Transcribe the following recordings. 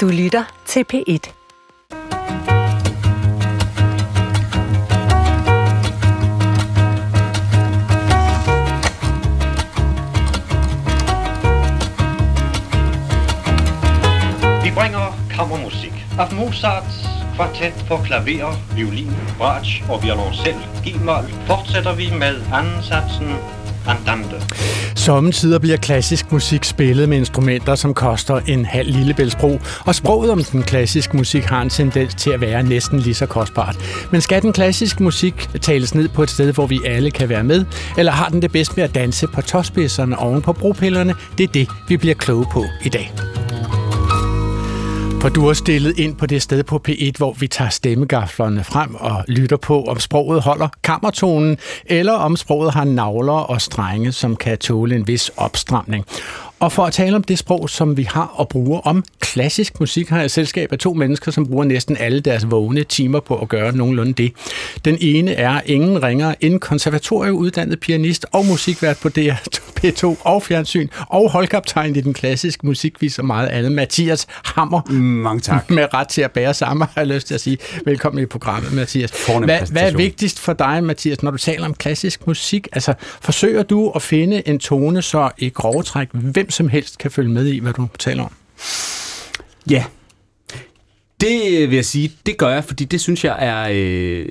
Du lytter til P1. Vi bringer kammermusik. Af Mozarts kvartet for klaver, violin, bratsch og violoncel, g fortsætter vi med ansatsen. Andante. Sommetider bliver klassisk musik spillet med instrumenter, som koster en halv lillebæltsbro, og sproget om den klassiske musik har en tendens til at være næsten lige så kostbart. Men skal den klassiske musik tales ned på et sted, hvor vi alle kan være med, eller har den det bedst med at danse på tåspidserne oven på bropillerne? Det er det, vi bliver kloge på i dag. For du har stillet ind på det sted på P1, hvor vi tager stemmegaflerne frem og lytter på, om sproget holder kammertonen, eller om sproget har navler og strenge, som kan tåle en vis opstramning. Og for at tale om det sprog, som vi har og bruger om klassisk musik, har jeg selskab af to mennesker, som bruger næsten alle deres vågne timer på at gøre nogenlunde det. Den ene er ingen ringer end konservatorieuddannet pianist og musikvært på DR P2 og fjernsyn, og holdkaptajn i den klassiske musikvis og meget andet. Mathias Hammer. Mange tak. Med ret til at bære sammen, har jeg lyst til at sige. Velkommen i programmet, Mathias. Hvad, hvad er vigtigst for dig, Mathias, når du taler om klassisk musik? Altså, forsøger du at finde en tone, så i grove træk, hvem som helst kan følge med i, hvad du taler om? Ja, det vil jeg sige, det gør jeg, fordi det synes jeg er øh,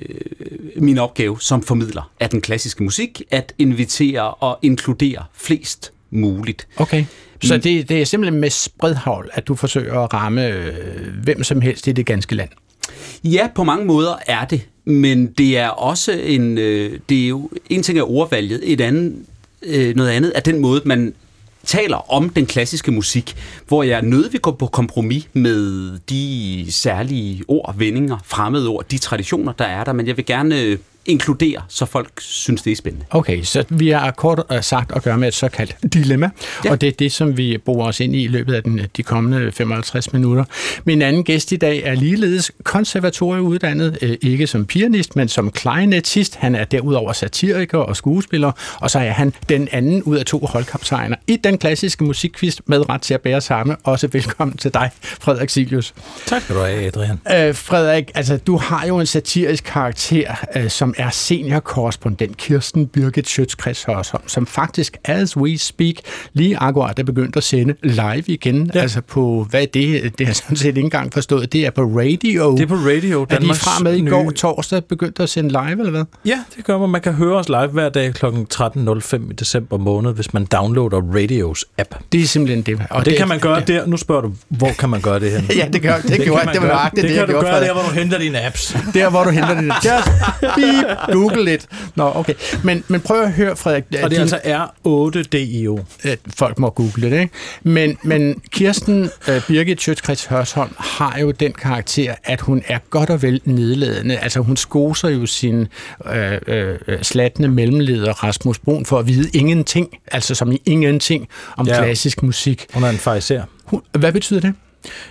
min opgave som formidler af den klassiske musik, at invitere og inkludere flest muligt. Okay. Så det, det er simpelthen med spredhavl, at du forsøger at ramme øh, hvem som helst i det ganske land? Ja, på mange måder er det, men det er også en, øh, det er jo, en ting er ordvalget, et andet, øh, noget andet er den måde, man taler om den klassiske musik, hvor jeg nødvendigt går på kompromis med de særlige ord, vendinger, fremmede ord, de traditioner, der er der, men jeg vil gerne øh, inkludere, så folk synes, det er spændende. Okay, så vi har kort sagt at gøre med et såkaldt dilemma, ja. og det er det, som vi bruger os ind i i løbet af den, de kommende 55 minutter. Min anden gæst i dag er ligeledes konservatorieuddannet, øh, ikke som pianist, men som klarinettist. Han er derudover satiriker og skuespiller, og så er han den anden ud af to holdkaptajner i den klassiske musikkvist med ret til at bære samme. Også velkommen til dig, Frederik Silius. Tak skal du have, Adrian. Øh, Frederik, altså du har jo en satirisk karakter, øh, som er seniorkorrespondent Kirsten Birgit Schøtzgrads Hørsholm, som faktisk, as we speak, lige akkurat er begyndt at sende live igen. Ja. Altså på, hvad er det? Det har sådan set ikke engang forstået. Det er på radio. Det er på radio. Er de fra med i går nye... torsdag begyndt at sende live, eller hvad? Ja, det gør man. Man kan høre os live hver dag kl. 13.05 i december måned, hvis man downloader Radios app. Det er simpelthen det. Og det, det kan man gøre det, der. Nu spørger du, hvor kan man gøre det hen? ja, det, gør, det, det, gjorde, det, var det, det, det kan du gøre der, hvor du henter dine apps. Der, hvor du henter dine apps. Beep, Google lidt. Nå, okay. Men, men prøv at høre, Frederik. Og det er altså R8DIO. Folk må google det, ikke? Men, men Kirsten uh, Birgit Sjøtskrets Hørsholm har jo den karakter, at hun er godt og vel nedladende. Altså, hun skoser jo sin uh, uh, slattende mellemleder Rasmus Brun for at vide ingenting, altså som i ingenting om ja. klassisk musik. Hun er en fariser. Hvad betyder det?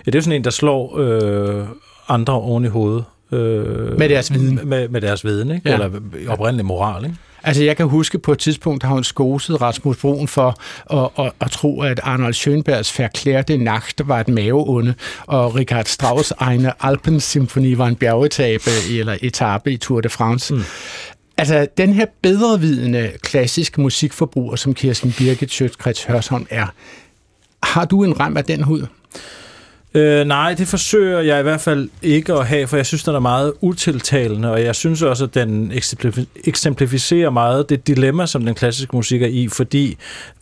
Ja, det er sådan en, der slår øh, andre oven i hovedet. Øh, med deres viden. Med, med deres viden, ikke? Ja. Eller oprindelig moral, ikke? Altså, jeg kan huske på et tidspunkt, har hun skoset Rasmus Broen for at, at, at tro, at Arnold Schönbergs Verklærte Nacht var et maveonde, og Richard Strauss' egne Alpensymfoni var en bjergetape eller etape i Tour de France. Mm. Altså, den her bedrevidende klassiske musikforbruger, som Kirsten Birgit Sjøtskrets Hørsholm er, har du en rem af den hud? Øh, nej, det forsøger jeg i hvert fald ikke at have, for jeg synes, den er meget utiltalende, og jeg synes også, at den eksemplificerer meget det dilemma, som den klassiske musik er i, fordi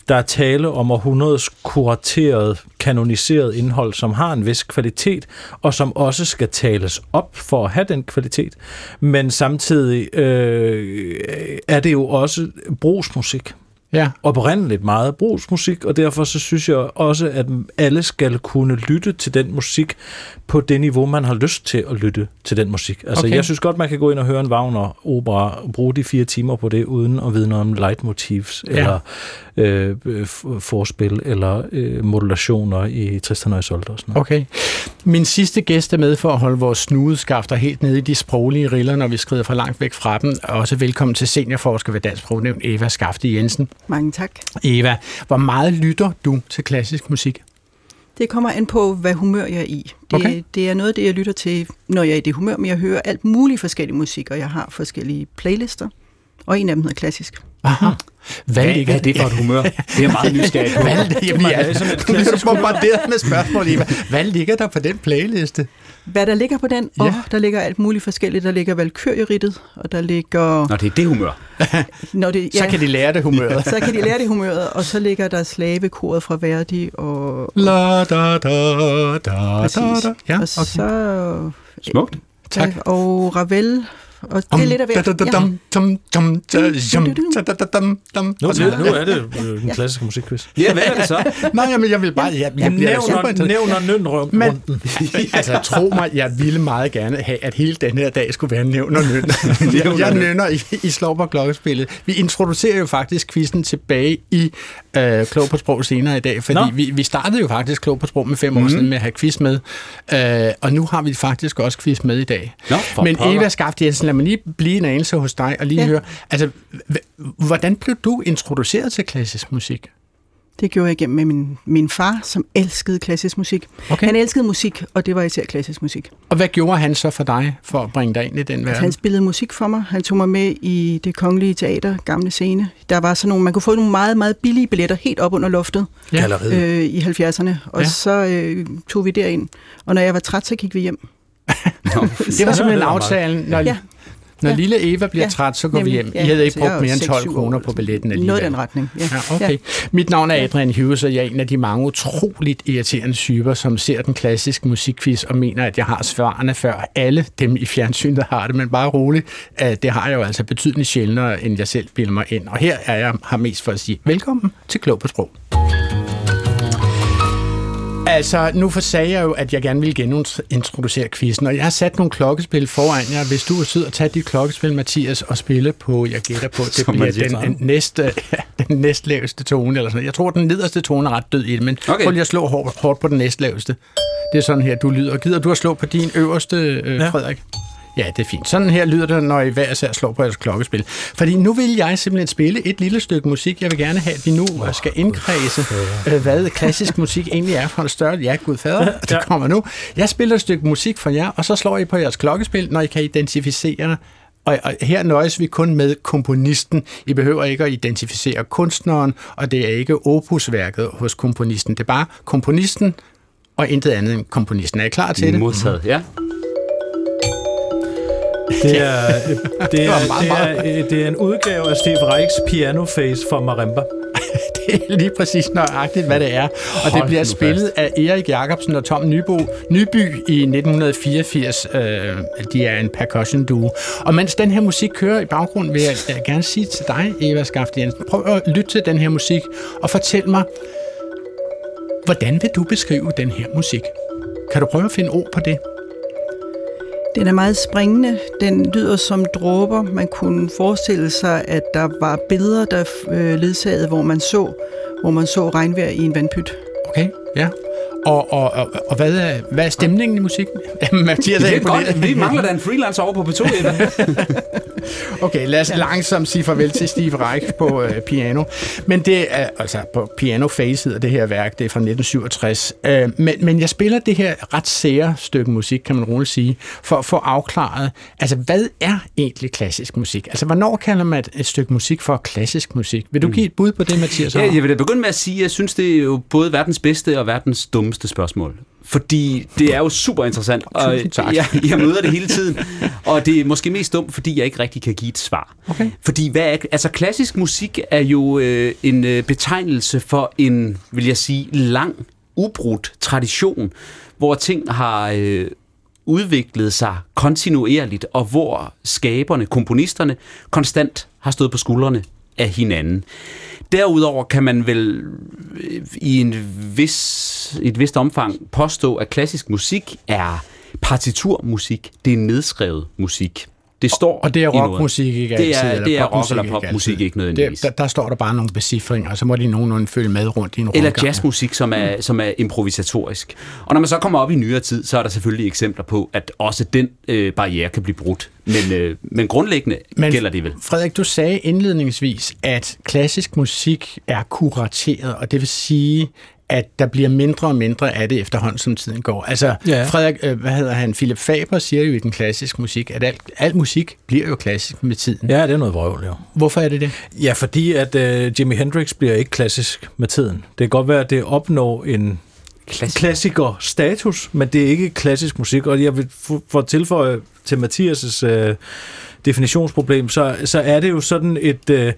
der er tale om århundredes kurateret, kanoniseret indhold, som har en vis kvalitet, og som også skal tales op for at have den kvalitet. Men samtidig øh, er det jo også brugsmusik ja. oprindeligt meget brugsmusik, og derfor så synes jeg også, at alle skal kunne lytte til den musik på det niveau, man har lyst til at lytte til den musik. Altså, okay. jeg synes godt, man kan gå ind og høre en Wagner-opera og bruge de fire timer på det, uden at vide noget om leitmotivs, ja. eller øh, forspil, eller øh, modulationer i Tristan og Isolde og sådan noget. Okay. Min sidste gæst er med for at holde vores snudeskafter helt nede i de sproglige riller, når vi skrider for langt væk fra dem. Også velkommen til seniorforsker ved Dansk Sprognævn, Eva Skafte Jensen. Mange tak. Eva, hvor meget lytter du til klassisk musik? Det kommer an på, hvad humør jeg er i. Det, Okay. det er noget af det, jeg lytter til, når jeg er i det humør, men jeg hører alt muligt forskellig musik, og jeg har forskellige playlister, og en af dem hedder klassisk. Aha. Hvad, Hvad, hvad er det for et humør? Det er jeg meget nysgerrig på. Hvad, jamen, ja, er sådan et du bliver klassisk bombarderet med spørgsmål, Eva. Hvad ligger der på den playliste? Hvad der ligger på den? Ja. Ja. Oh, der ligger alt muligt forskelligt. Der ligger Valkyrierittet, og der ligger... Nå, det er det humør. Når det, Så kan de lære det humøret. så kan de lære det humøret, og så ligger der slavekoret fra Verdi, og, La, da, da, da, da, Præcis. da. Ja, og okay. så... Smukt. Tak. Og Ravel, og det er lidt af hvert. Nu, er det øh, den klassiske musikquiz. Ja, hvad er det så? Nej, jamen, jeg vil bare... Jeg, Nævner, nævner nøn Men, altså, tro mig, jeg ville meget gerne have, at hele den her dag skulle være nævn og nøn. jeg, nønner i, i Slov og Klokkespillet. Vi introducerer jo faktisk quizzen tilbage i øh, Klog på Sprog senere i dag, fordi Nå. vi, vi startede jo faktisk Klog på Sprog med fem år siden med at have quiz med, øh, og nu har vi faktisk også quiz med i dag. Nå, Men. Eva Skaft Jensen, lad mig lige blive en anelse hos dig og lige Ja. høre, altså, hvordan blev du introduceret til klassisk musik? Det gjorde jeg igennem med min, min far, som elskede klassisk musik. Okay. Han elskede musik, og det var især klassisk musik. Og hvad gjorde han så for dig, for at bringe dig ind i den Altså, verden? han spillede musik for mig. Han tog mig med i det kongelige teater, gamle scene. Der var sådan nogle, man kunne få nogle meget, meget billige billetter helt op under loftet Ja. Galleriet. øh, i 70'erne. Og Ja. så øh, tog vi derind. Og når jeg var træt, så gik vi hjem. Nå, Det var simpelthen aftalen, når, ja. Ja. når Ja. lille Eva bliver Ja, træt, så går vi nemlig. hjem. Ja, I havde ikke brugt mere end 12 6-7 år. kroner på billetten alligevel. Noget den retning. Ja. Ja, okay. Mit navn er Adrian Hughes, og jeg er en af de mange utroligt irriterende typer, som ser den klassiske musikquiz og mener, at jeg har svarene før alle dem i fjernsynet har det, men bare roligt, at det har jeg jo altså betydeligt sjældnere, end jeg selv bilder mig ind. Og her er jeg har mest for at sige velkommen til Klog på Sprog. Altså, nu for sagde jeg jo, at jeg gerne ville genintroducere quizzen, og jeg har sat nogle klokkespil foran jer. Hvis du er sød at tage dit klokkespil, Mathias, og spille på, jeg gætter på, det Som bliver den, den, næste, den næstlaveste tone, eller sådan noget. Jeg tror, den nederste tone er ret død i det, men Okay. prøv lige at slå hårdt, hårdt på den næstlaveste. Det er sådan her, du lyder. Gider du at slå på din øverste, øh, ja. Frederik? Ja, det er fint. Sådan her lyder det, når I hver især slår på jeres klokkespil. Fordi nu vil jeg simpelthen spille et lille stykke musik. Jeg vil gerne have, at vi nu oh, skal indkredse, øh, hvad klassisk musik egentlig er for en større. Ja, gud fader, det Ja. kommer nu. Jeg spiller et stykke musik for jer, og så slår I på jeres klokkespil, når I kan identificere og, og her nøjes vi kun med komponisten. I behøver ikke at identificere kunstneren, og det er ikke opusværket hos komponisten. Det er bare komponisten og intet andet end komponisten. Er I klar til det? Modtaget, ja. Det er, det, er, var meget, det, er, det er en udgave af Steve Reichs Piano Face for marimba. Det er lige præcis nøjagtigt, hvad det er. Og det Hold bliver nu spillet af Erik Jacobsen og Tom Nybo, Nyby i 1984. Øh, de er en percussion duo. Og mens den her musik kører i baggrunden, vil jeg øh, gerne sige til dig, Eva Skaft Jensen, prøv at lytte til den her musik og fortæl mig, hvordan vil du beskrive den her musik? Kan du prøve at finde ord på det? Den er meget springende. Den lyder som dråber. Man kunne forestille sig, at der var billeder, der øh, ledsagede, hvor man så hvor man så regnvejr i en vandpyt. Okay, ja. Og, og, og, og hvad, er, hvad er stemningen i musikken? Mathias Det er imponeret. godt. Vi mangler da en freelancer over på P2, Eva. Okay, lad os langsomt sige farvel til Steve Reich på øh, piano. Men det er altså på piano face hedder det her værk, det er fra 1967. Øh, men, men jeg spiller det her ret sære stykke musik, kan man roligt sige, for at få afklaret, altså hvad er egentlig klassisk musik? Altså hvornår kalder man et, et stykke musik for klassisk musik? Vil du give et bud på det, Mathias? Ja, jeg vil da begynde med at sige, at jeg synes, det er jo både verdens bedste og verdens dummeste spørgsmål. Fordi det er jo super interessant, og jeg, jeg møder det hele tiden. Og det er måske mest dumt, fordi jeg ikke rigtig kan give et svar. Okay. Fordi hvad er, altså klassisk musik er jo øh, en øh, betegnelse for en, vil jeg sige, lang, ubrudt tradition, hvor ting har øh, udviklet sig kontinuerligt, og hvor skaberne, komponisterne, konstant har stået på skuldrene af hinanden. Derudover kan man vel øh, i en vis, i et vist omfang påstå, at klassisk musik er partiturmusik. Det er nedskrevet musik. Det står Og det er rockmusik ikke Det er- altid? eller det er rock- eller ikke popmusik altid? ikke nødvendigvis. Det, der, der står der bare nogle becifringer, og så må de nogenlunde følge med rundt i en Eller rundgang. jazzmusik, som er, som er improvisatorisk. Og når man så kommer op i nyere tid, så er der selvfølgelig eksempler på, at også den øh, barriere kan blive brudt. Men, øh, men grundlæggende men, gælder det vel. Frederik, du sagde indledningsvis, at klassisk musik er kurateret, og det vil sige, at der bliver mindre og mindre af det efterhånden, som tiden går. Altså, Ja. Frederik, øh, hvad hedder han, Philip Faber siger jo i den klassiske musik, at alt, al musik bliver jo klassisk med tiden. Ja. Det er noget vrøvl, jo. Hvorfor er det det? Ja, fordi at øh, Jimi Hendrix bliver ikke klassisk med tiden. Det kan godt være, at det opnår en Klassisk. klassiker status, men det er ikke klassisk musik. Og jeg vil for at tilføje til Mathias' øh, definitionsproblem, så, så er det jo sådan et... Øh,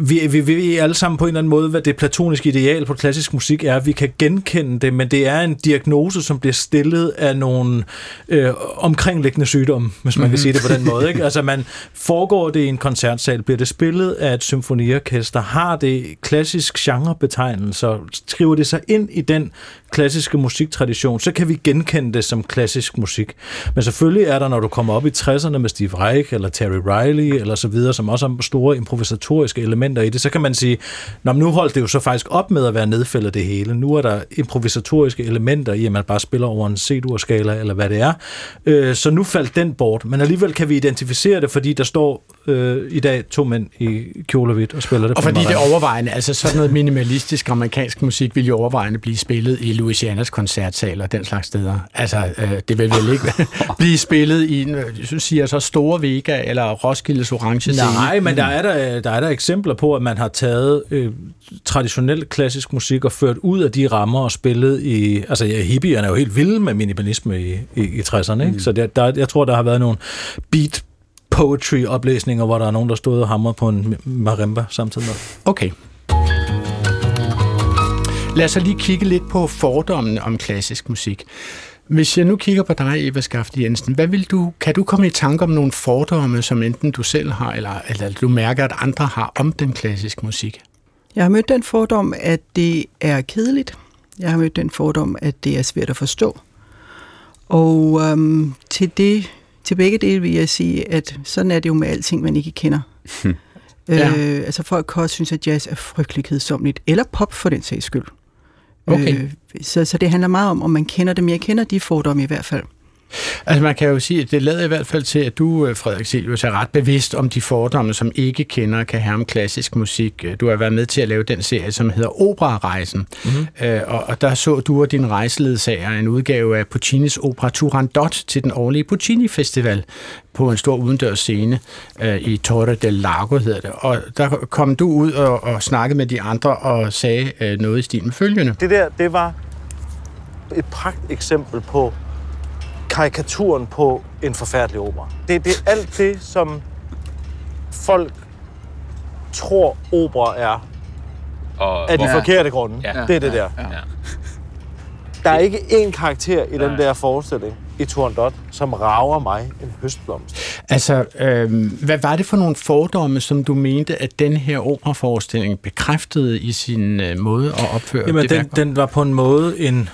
vi, vi, vi alle sammen på en eller anden måde, hvad det platoniske ideal på klassisk musik er. Vi kan genkende det, men det er en diagnose, som bliver stillet af nogle øh, omkringliggende sygdomme, hvis man mm-hmm. kan sige det på den måde. Ikke? Altså man foregår det i en koncertsal, bliver det spillet af et symfoniorkester, har det klassisk genrebetegnelse, skriver det sig ind i den klassiske musiktradition, så kan vi genkende det som klassisk musik. Men selvfølgelig er der, når du kommer op i 60'erne med Steve Reich eller Terry Riley eller så videre, som også har store improvisatoriske elementer i det, så kan man sige, Nå, men nu holdt det jo så faktisk op med at være nedfældet det hele. Nu er der improvisatoriske elementer i, at man bare spiller over en C-dur-skala eller hvad det er. Øh, så nu faldt den bort. Men alligevel kan vi identificere det, fordi der står øh, i dag to mænd i kjole og hvidt og spiller det. Og fordi det overvejende, altså sådan noget minimalistisk amerikansk musik, vil jo overvejende blive spillet i Louisianas koncertsal og den slags steder. Altså, øh, det vil vel ikke blive spillet i, øh, jeg synes, siger så Store Vega eller Roskildes Orange Scene. Nej, men der er der, der er der eksempler på, at man har taget øh, traditionel klassisk musik og ført ud af de rammer og spillet i... Altså, ja, hippierne er jo helt vilde med minimalisme i, i, i 60'erne, ikke? Mm. Så der, der, jeg tror, der har været nogle beat poetry oplæsninger, hvor der er nogen, der stod og hamrede på en marimba samtidig med. Okay. Lad os så lige kigge lidt på fordommene om klassisk musik. Hvis jeg nu kigger på dig, Eva Skafte Jensen, hvad vil du, kan du komme i tanke om nogle fordomme, som enten du selv har, eller, eller du mærker, at andre har om den klassiske musik? Jeg har mødt den fordom, at det er kedeligt. Jeg har mødt den fordom, at det er svært at forstå. Og øhm, til, det, til begge dele vil jeg sige, at sådan er det jo med alting, man ikke kender. Ja. øh, altså folk kan også synes, at jazz er frygtelig kedsommeligt, eller pop for den sags skyld. Okay. Øh, så, så det handler meget om, om man kender dem. Jeg kender de fordomme i hvert fald. Altså man kan jo sige, at det lader i hvert fald til, at du, øh, Frederik Silvius, er ret bevidst om de fordomme, som ikke kender kan have om klassisk musik. Du har været med til at lave den serie, som hedder Operarejsen. Mm-hmm. Øh, og, og der så du og din rejseledsager en udgave af Puccinis opera Turandot til den årlige Puccini Festival på en stor udendørs scene øh, i Torre del Lago, hedder det. Og der kom du ud og, og snakkede med de andre og sagde øh, noget i stil med følgende. Det der, det var et pragt eksempel på karikaturen på en forfærdelig opera. Det, det er alt det, som folk tror, opera er, Og af de hvor- forkerte grunde. Ja. Det er det der. Ja. Der er ikke én karakter i den der forestilling i Turandot, som rager mig en høstblomst. Altså, øh, hvad var det for nogle fordomme, som du mente, at den her operaforestilling bekræftede i sin øh, måde at opføre Jamen, det den, den var på en måde en,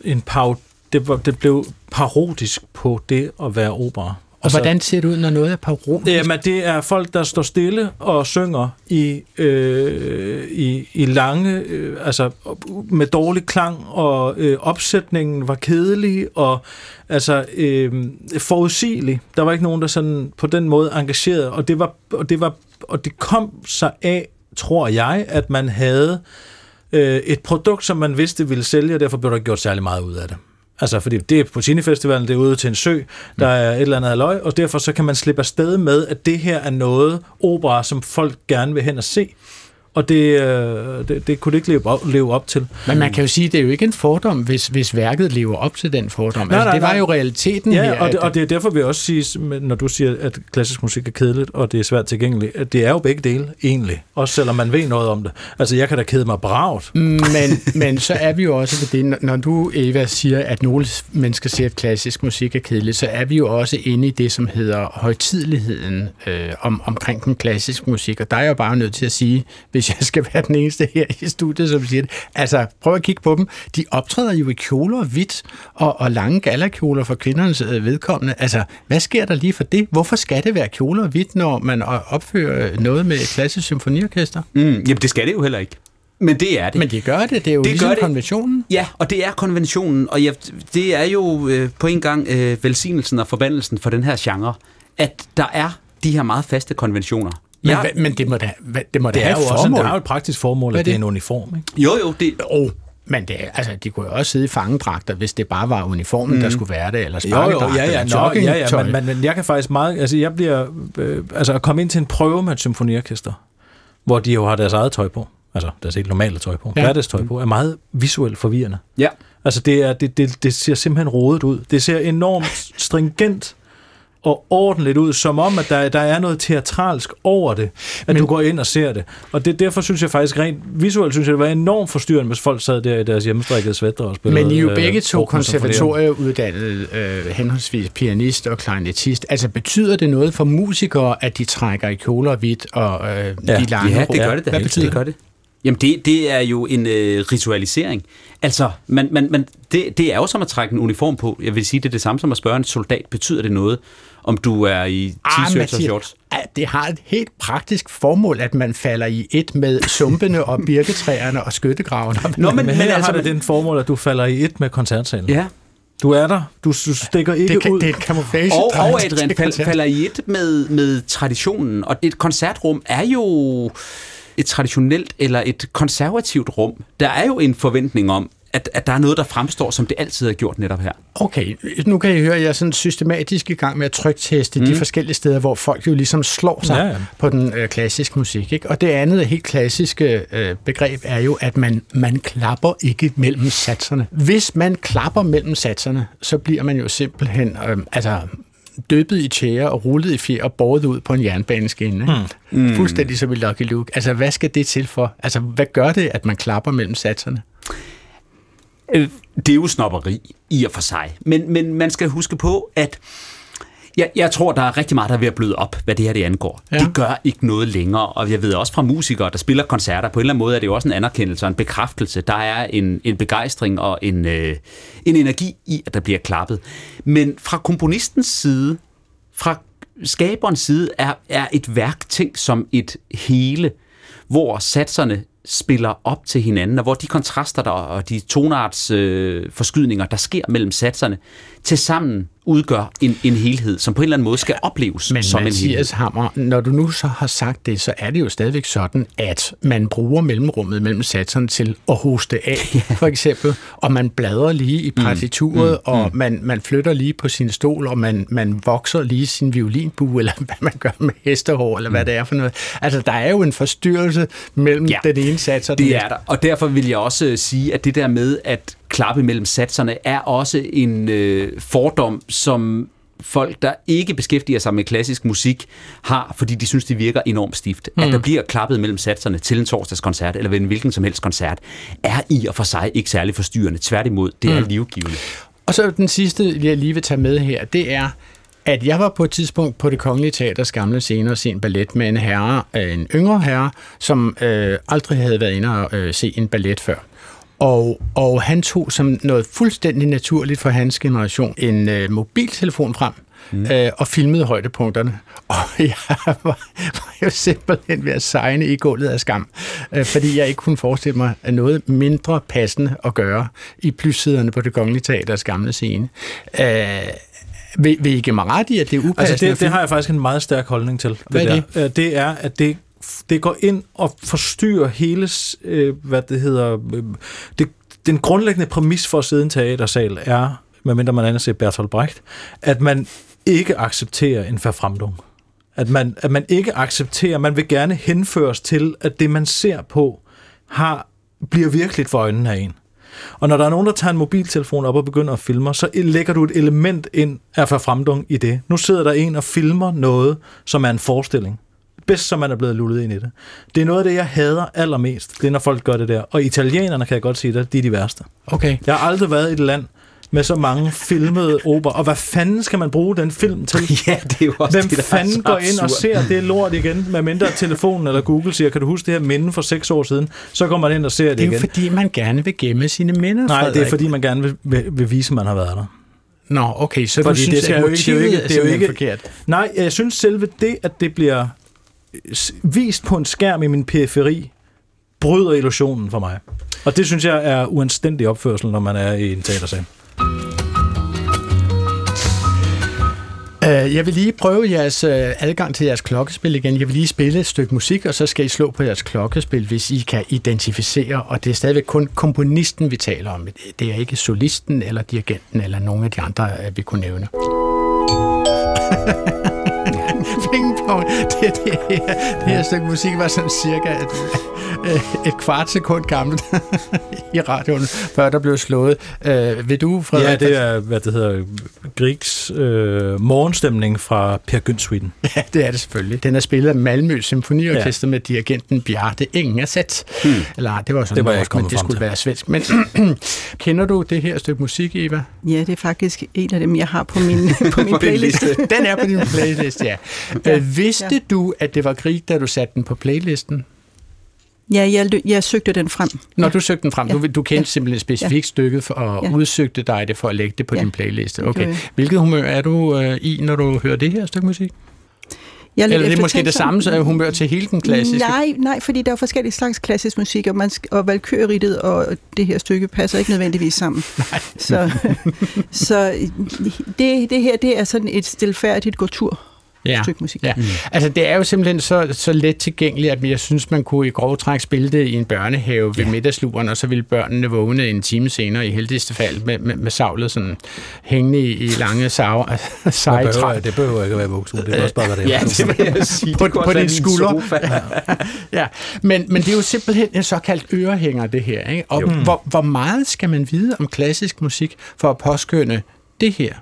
en par, det, var, det blev parodisk på det at være opera. Og hvordan ser det ud, når noget er parodisk? Jamen, det er folk, der står stille og synger i, øh, i, i lange, øh, altså med dårlig klang, og øh, opsætningen var kedelig, og altså øh, forudsigelig. Der var ikke nogen, der sådan på den måde engagerede, og det var, og det var, og det kom sig af, tror jeg, at man havde øh, et produkt, som man vidste ville sælge, og derfor blev der gjort særlig meget ud af det. Altså, fordi det er på Festivalen, det er ude til en sø, der er et eller andet halvøj, og derfor så kan man slippe afsted med, at det her er noget opera, som folk gerne vil hen og se. Og det, øh, det, det kunne det ikke leve op, leve op til. Men man kan jo sige, at det er jo ikke en fordom, hvis, hvis værket lever op til den fordom. Nej, altså, nej, det var nej. jo realiteten Ja, her. og det, og det er derfor jeg også sige, når du siger, at klassisk musik er kedeligt, og det er svært tilgængeligt, at det er jo begge dele, egentlig. Også selvom man ved noget om det. Altså, jeg kan da kede mig bragt. men, men så er vi jo også ved det, når- du, Eva, siger, at nogle mennesker siger, at klassisk musik er kedeligt, så er vi jo også inde i det, som hedder højtidligheden øh, om, omkring den klassiske musik. Og der er jeg jo bare nødt til at sige, hvis jeg skal være den eneste her i studiet, som siger det, altså prøv at kigge på dem. De optræder jo i kjoler hvidt og, og lange gallerkjoler for kvindernes øh, vedkommende. Altså, hvad sker der lige for det? Hvorfor skal det være kjoler hvidt, når man opfører noget med et klassisk symfoniorkester? Mm, jamen, det skal det jo heller ikke. Men det er det. Men de gør det, det er jo Det det ligesom det. konventionen. Ja, og det er konventionen, og ja, det er jo øh, på en gang øh, velsignelsen og forbandelsen for den her genre, at der er de her meget faste konventioner. Men, Ja. men det må da, det må da Det er have jo et også formål. der er jo et praktisk formål, er at det er en uniform. Ikke? Jo, jo, det, Oh, Men det, er- altså, de kunne jo også sidde i fangedragter, hvis det bare var uniformen, mm. der skulle være det, eller Jo, jo, sparkedragter, ja, ja, eller nå, ja, ja men, men, men jeg kan faktisk meget, altså jeg bliver, øh, altså at komme ind til en prøve med et symfoniorkester, hvor de jo har deres eget tøj på, altså deres helt normale tøj på, Ja. ja. hverdagstøj på, er meget visuelt forvirrende. Ja. Altså det, er, det, det, det ser simpelthen rodet ud. Det ser enormt stringent og ordentligt ud, som om, at der, der er noget teatralsk over det, at Men, du går ind og ser det. Og det, derfor synes jeg faktisk rent visuelt, synes jeg, det var enormt forstyrrende, hvis folk sad der i deres hjemmestrikkede svætter og spillede. Men I er jo øh, begge to konservatorieuddannede, øh, henholdsvis pianist og klarinettist. Altså betyder det noget for musikere, at de trækker i kjoler hvidt og øh, Ja, de lange Ja, det gør det da. Hvad betyder det? Gør det. Jamen, det, det er jo en øh, ritualisering. Altså, man, man, man, det, det er jo som at trække en uniform på. Jeg vil sige, det er det samme som at spørge en soldat. Betyder det noget, om du er i Ah, t-shirts og shorts? ah, det har et helt praktisk formål, at man falder i et med sumpene og birketræerne og skyttegravene. Nå, Men, men her altså, har det den formål, at du falder i et med koncertsalen. Ja, Du er der. Du, du stikker ikke det, kan, ud. det er en camouflage. og, og Adrian fal, falder i et med, med traditionen. Og et koncertrum er jo et traditionelt eller et konservativt rum. Der er jo en forventning om, at, at der er noget, der fremstår, som det altid har gjort netop her. Okay, nu kan I høre, at jeg er sådan systematisk i gang med at trykteste mm. de forskellige steder, hvor folk jo ligesom slår sig ja. ja. på den øh, klassiske musik. Ikke? Og det andet helt klassiske øh, begreb er jo, at man, man klapper ikke mellem satserne. Hvis man klapper mellem satserne, så bliver man jo simpelthen øh, altså, døbet i tjære og rullet i fjer og båret ud på en jernbaneskinne. Ikke? Mm. Fuldstændig som i Lucky Luke. Altså, hvad skal det til for? Altså, hvad gør det, at man klapper mellem satserne? Øh, det er jo snopperi i og for sig. Men, men man skal huske på, at jeg, jeg tror, der er rigtig meget, der er ved at bløde op, hvad det her det angår. Ja. Det gør ikke noget længere, og jeg ved også fra musikere, der spiller koncerter, på en eller anden måde er det jo også en anerkendelse og en bekræftelse. Der er en, en begejstring og en, øh, en energi i, at der bliver klappet. Men fra komponistens side, fra skaberens side, er, er et værk tænkt som et hele, hvor satserne spiller op til hinanden, og hvor de kontraster der, og de tonarts øh, forskydninger, der sker mellem satserne, til sammen udgør en, en helhed, som på en eller anden måde skal opleves Men som en helhed. Mathias Hammer, når du nu så har sagt det, så er det jo stadigvæk sådan, at man bruger mellemrummet mellem satserne til at hoste af, for eksempel, og man bladrer lige i partituret, mm, og man, man flytter lige på sin stol, og man, man vokser lige sin violinbue, eller hvad man gør med hestehår, eller hvad det er for noget. Altså, der er jo en forstyrrelse mellem Ja, ja, den ene sats og den Det er der, og derfor vil jeg også øh, sige, at det der med at klappe mellem satserne er også en øh, fordom, som folk, der ikke beskæftiger sig med klassisk musik, har, fordi de synes, det virker enormt stift. Mm. At der bliver klappet mellem satserne til en torsdagskoncert, eller ved en hvilken som helst koncert, er i og for sig ikke særlig forstyrrende. Tværtimod, det er livgivende. Og så den sidste, jeg lige vil tage med her, det er, at jeg var på et tidspunkt på det Kongelige Teaters gamle scene og se en ballet med en herre, øh, en yngre herre, som øh, aldrig havde været inde og øh, se en ballet før. Og, og han tog som noget fuldstændig naturligt for hans generation en øh, mobiltelefon frem, mm. øh, og filmede højdepunkterne. Og jeg var, var jo simpelthen ved at sejne i gulvet af skam, øh, fordi jeg ikke kunne forestille mig at noget mindre passende at gøre i plyssæderne på det kongelige teaters gamle scene. Øh, vil, vil I give mig ret i, at det er upassende? Altså det, det har jeg faktisk en meget stærk holdning til. Hvad er der. Øh, Det er, at det, det går ind og forstyrrer hele, øh, hvad det hedder, øh, det, den grundlæggende præmis for at sidde i en teatersal er, medmindre man andet ser Bertolt Brecht, at man ikke accepterer en forfremdung. At man, at man ikke accepterer, man vil gerne henføres til, at det man ser på, har, bliver virkeligt for øjnene af en. Og når der er nogen, der tager en mobiltelefon op og begynder at filme, så lægger du et element ind af forfremdung i det. Nu sidder der en og filmer noget, som er en forestilling. Bedst som man er blevet lullet ind i det. Det er noget af det, jeg hader allermest. Det er, når folk gør det der. Og italienerne, kan jeg godt sige det, de er de værste. Okay. Jeg har aldrig været i et land med så mange filmede opera. Og hvad fanden skal man bruge den film til? Ja, det er jo også Hvem det, er fanden går ind og ser det lort igen, med mindre telefonen eller Google siger, kan du huske det her minde for seks år siden? Så går man ind og ser det, Det er jo igen. fordi, man gerne vil gemme sine minder, Nej, det er Frederik. fordi, man gerne vil, vil, vil vise, at man har været der. Nå, okay, så Fordi du synes, det skal at jo ikke- det er jo ikke- er det er jo ikke- forkert? Nej, jeg synes selve det, at det bliver vist på en skærm i min periferi, bryder illusionen for mig. Og det synes jeg er uanstændig opførsel, når man er i en teatersal. Øh, jeg vil lige prøve jeres øh, adgang til jeres klokkespil igen. Jeg vil lige spille et stykke musik, og så skal I slå på jeres klokkespil, hvis I kan identificere, og det er stadigvæk kun komponisten, vi taler om. Det er ikke solisten eller dirigenten eller nogen af de andre, øh, vi kunne nævne. Pingpong. Det, det, her, det her stykke musik var sådan cirka et, et kvart sekund gammelt i radioen, før der blev slået. Uh, vil du, Frederik? Ja, det er, hvad det hedder, Griegs øh, morgenstemning fra Per Gynsweden. Ja, det er det selvfølgelig. Den er spillet af Malmø Symfoniorkester ja. med dirigenten Bjarte Ingersæt. Hmm. Eller det var sådan det var norsk, men det skulle til. være svensk. Men kender du det her stykke musik, Eva? Ja, det er faktisk en af dem, jeg har på min, på min playlist. den er på din playlist, ja. ja. Vidste ja. du, at det var Grieg, da du satte den på playlisten? Ja, jeg, jeg søgte den frem. Når ja. du søgte den frem, ja. du, du kendte ja. simpelthen specifikt ja. stykket for, og ja. udsøgte dig det for at lægge det på ja. din playliste. Okay. Hvilket humør er du øh, i, når du hører det her stykke musik? Jeg Eller det er måske det samme så humør til hele den klassiske? Nej, nej, fordi der er forskellige slags klassisk musik, og, man, og valkyrrittet og det her stykke passer ikke nødvendigvis sammen. Nej. Så, så det, det her, det er sådan et stilfærdigt gåtur ja. stykke musik. Ja. Mm. Altså, det er jo simpelthen så, så let tilgængeligt, at jeg synes, man kunne i grov træk spille det i en børnehave ved ja. middagsluren, og så ville børnene vågne en time senere i heldigste fald med, med, med savlet sådan hængende i, i lange sav, seje det, behøver, det behøver ikke at være voksen, det kan også bare være det. Ja, det vil jeg sige. på, på din skulder. ja. Men, men det er jo simpelthen en såkaldt ørehænger, det her. Ikke? Og hvor, hvor meget skal man vide om klassisk musik for at påskynde det her?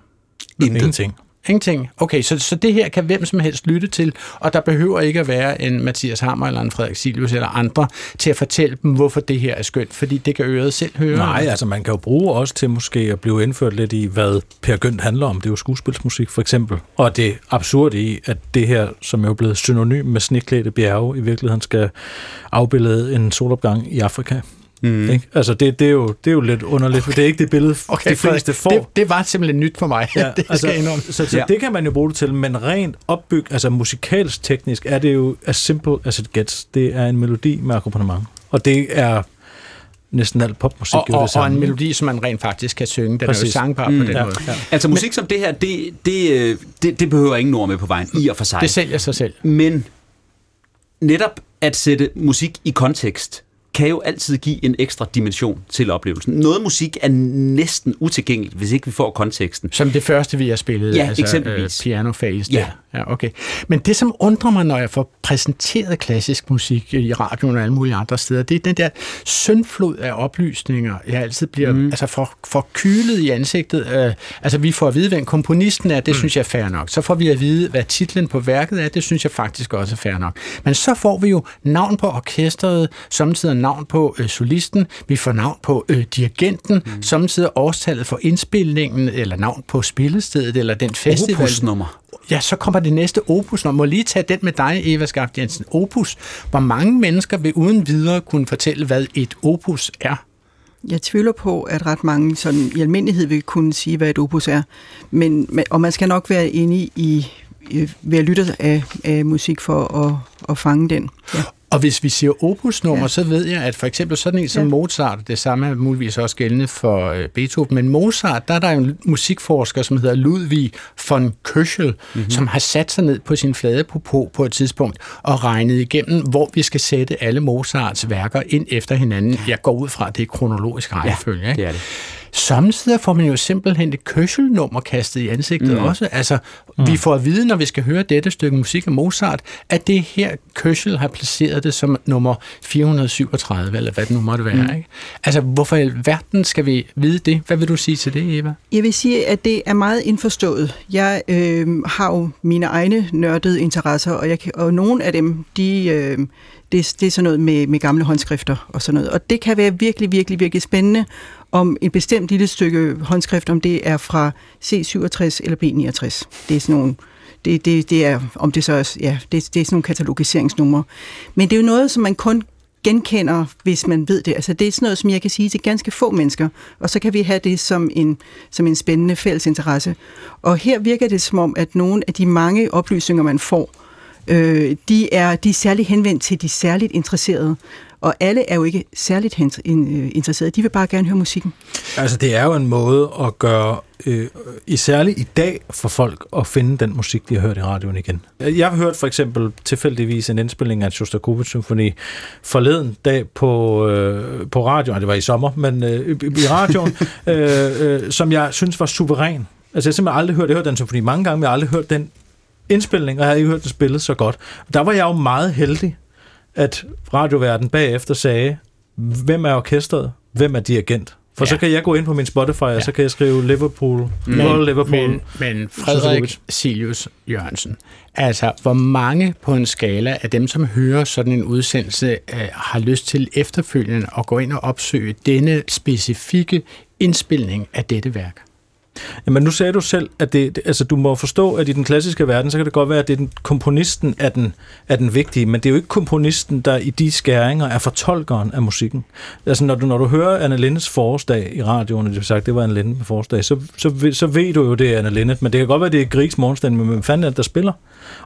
Ingenting. Ingenting. Okay, så, så det her kan hvem som helst lytte til, og der behøver ikke at være en Mathias Hammer eller en Frederik Silius eller andre til at fortælle dem, hvorfor det her er skønt, fordi det kan øret selv høre. Nej, altså man kan jo bruge også til måske at blive indført lidt i, hvad Per Gynt handler om. Det er jo skuespilsmusik for eksempel. Og det absurde i, at det her, som er blevet synonym med sneklædte bjerge, i virkeligheden skal afbillede en solopgang i Afrika. Mm. Ikke? Altså det, det, er jo, det er jo lidt underligt, okay. for det er ikke det billede, okay, de fleste får. Det, det var simpelthen nyt for mig, ja, det altså, skal Så, så ja. det kan man jo bruge det til, men rent opbyg, altså musikalsk teknisk, er det jo as simple as it gets. Det er en melodi med akkompagnement. Og det er næsten alt popmusik. Og, og, det samme. og en melodi, som man rent faktisk kan synge. Den Præcis. er jo sangbar mm, på den ja, måde. Ja. Altså musik Men, som det her, det, det, øh, det, det behøver ingen ord med på vejen, i og for sig. Det sælger sig selv. Men netop at sætte musik i kontekst, kan jo altid give en ekstra dimension til oplevelsen. Noget musik er næsten utilgængeligt, hvis ikke vi får konteksten. Som det første, vi har spillet, ja, altså eksempelvis. Phase ja. der. Ja, okay. Men det, som undrer mig, når jeg får præsenteret klassisk musik i radioen og alle mulige andre steder, det er den der syndflod af oplysninger, jeg altid bliver mm. altså for, for kylet i ansigtet. Altså, vi får at vide, hvem komponisten er, det mm. synes jeg er fair nok. Så får vi at vide, hvad titlen på værket er, det synes jeg faktisk også er fair nok. Men så får vi jo navn på orkestret, samtidig navn på øh, solisten, vi får navn på øh, dirigenten, mm. samtidig årstallet for indspilningen, eller navn på spillestedet, eller den festival. Opusnummer. Ja, så kommer det næste opusnummer. Må lige tage den med dig, Eva Skaft Jensen. Opus. Hvor mange mennesker vil uden videre kunne fortælle, hvad et opus er? Jeg tvivler på, at ret mange sådan, i almindelighed vil kunne sige, hvad et opus er. Men, og man skal nok være inde i, ved at lytte af, af musik for at, at fange den. Ja. Og hvis vi siger opusnummer, ja. så ved jeg, at for eksempel sådan en som ja. Mozart, det samme er muligvis også gældende for øh, Beethoven, men Mozart, der er der en musikforsker, som hedder Ludwig von Köchel, mm-hmm. som har sat sig ned på sin flade popo på et tidspunkt og regnet igennem, hvor vi skal sætte alle Mozarts værker ind efter hinanden. Jeg går ud fra, at det er kronologisk rækkefølge. Ja, det er det. Samtidig får man jo simpelthen et køsselnummer kastet i ansigtet mm. også. Altså, mm. vi får at vide, når vi skal høre dette stykke musik af Mozart, at det her køssel har placeret det som nummer 437, eller hvad det nu måtte være. Mm. Ikke? Altså, hvorfor i verden skal vi vide det? Hvad vil du sige til det, Eva? Jeg vil sige, at det er meget indforstået. Jeg øh, har jo mine egne nørdede interesser, og, jeg, og nogle af dem, de... Øh, det, det er sådan noget med, med gamle håndskrifter og sådan noget. Og det kan være virkelig, virkelig, virkelig spændende om et bestemt lille stykke håndskrift, om det er fra C67 eller B69. Det er sådan nogle, det, det, det er, om det så er, ja, det, det er sådan nogle katalogiseringsnumre. Men det er jo noget, som man kun genkender, hvis man ved det. Altså det er sådan noget, som jeg kan sige til ganske få mennesker, og så kan vi have det som en, som en spændende fælles interesse. Og her virker det som om, at nogle af de mange oplysninger, man får, Øh, de, er, de er særligt henvendt til de særligt interesserede. Og alle er jo ikke særligt øh, interesserede. De vil bare gerne høre musikken. Altså, det er jo en måde at gøre, øh, i særligt i dag, for folk at finde den musik, de har hørt i radioen igen. Jeg har hørt for eksempel tilfældigvis en indspilning af en Shostakovich-symfoni forleden dag på, øh, på radioen, det var i sommer, men øh, i- i radioen, øh, øh, som jeg synes var suveræn. Altså, jeg har simpelthen aldrig hørt, jeg har hørt den symfoni mange gange, men jeg har aldrig hørt den indspilning, og jeg har ikke hørt den spillet så godt. Der var jeg jo meget heldig, at radioverden bagefter sagde, hvem er orkestret, hvem er dirigent? For ja. så kan jeg gå ind på min Spotify, og så kan jeg skrive Liverpool, mm. Liverpool. Men, men Frederik Silius Jørgensen, altså hvor mange på en skala af dem, som hører sådan en udsendelse, øh, har lyst til efterfølgende at gå ind og opsøge denne specifikke indspilning af dette værk? Jamen nu sagde du selv, at det, altså, du må forstå, at i den klassiske verden, så kan det godt være, at det er den, komponisten er den, er den vigtige, men det er jo ikke komponisten, der i de skæringer er fortolkeren af musikken. Altså når du, når du hører Anna Lindes forårsdag i radioen, og det sagt, det var Anna Linde med forårsdag, så, så, så ved du jo, det er Anna Linde, men det kan godt være, det er Griegs morgenstand, men hvem fanden er det, der spiller?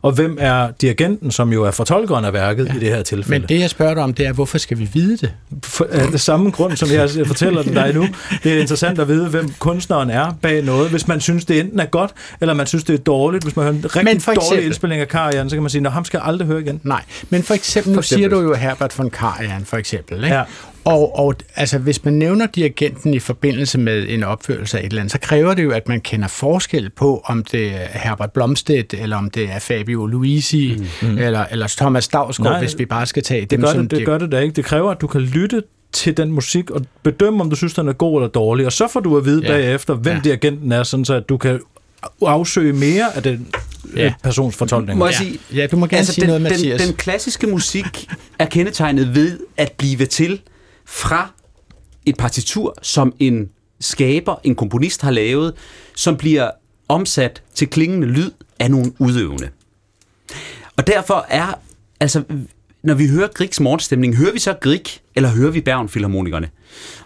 Og hvem er dirigenten, som jo er fortolkeren af værket ja. i det her tilfælde? Men det, jeg spørger dig om, det er, hvorfor skal vi vide det? for, af det samme grund, som jeg fortæller den dig nu. Det er interessant at vide, hvem kunstneren er bag noget. Hvis man synes, det enten er godt, eller man synes, det er dårligt. Hvis man hører en rigtig Men for dårlig eksempel- indspilning af Karajan, så kan man sige, at ham skal jeg aldrig høre igen. Nej, men for eksempel, nu For siger eksempel. du jo Herbert von Karajan, for eksempel. Ikke? Ja. Og, og altså, hvis man nævner dirigenten i forbindelse med en opførelse af et eller andet, så kræver det jo, at man kender forskel på, om det er Herbert Blomstedt, eller om det er Fabio Luisi, mm. eller, eller Thomas Dausgaard, Nej, hvis vi bare skal tage Det dem gør som det, det gør det da ikke. Det kræver, at du kan lytte til den musik og bedømme, om du synes, den er god eller dårlig. Og så får du at vide Ja. ja. bagefter, hvem Ja. ja. dirigenten er, sådan så at du kan afsøge mere af den Ja. ja. persons fortolkning. Må jeg Ja. sige, Ja, du må gerne sige den, noget, den, Mathias. den klassiske musik er kendetegnet ved at blive til fra et partitur, som en skaber, en komponist har lavet, som bliver omsat til klingende lyd af nogle udøvende. Og derfor er, altså, når vi hører Griegs morgenstemning, hører vi så Grieg, eller hører vi Bergen-filharmonikerne?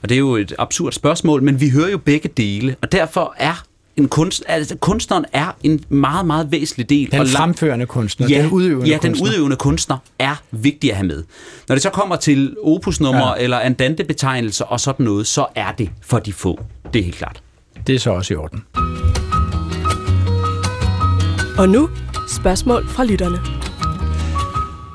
Og det er jo et absurd spørgsmål, men vi hører jo begge dele, og derfor er en kunst, altså, kunstneren er en meget, meget væsentlig del. Den og fremførende kunstner, ja, den udøvende ja, den kunstner. udøvende kunstner er vigtig at have med. Når det så kommer til opusnummer ja. eller andante-betegnelser og sådan noget, så er det for de få. Det er helt klart. Det er så også i orden. Og nu spørgsmål fra lytterne.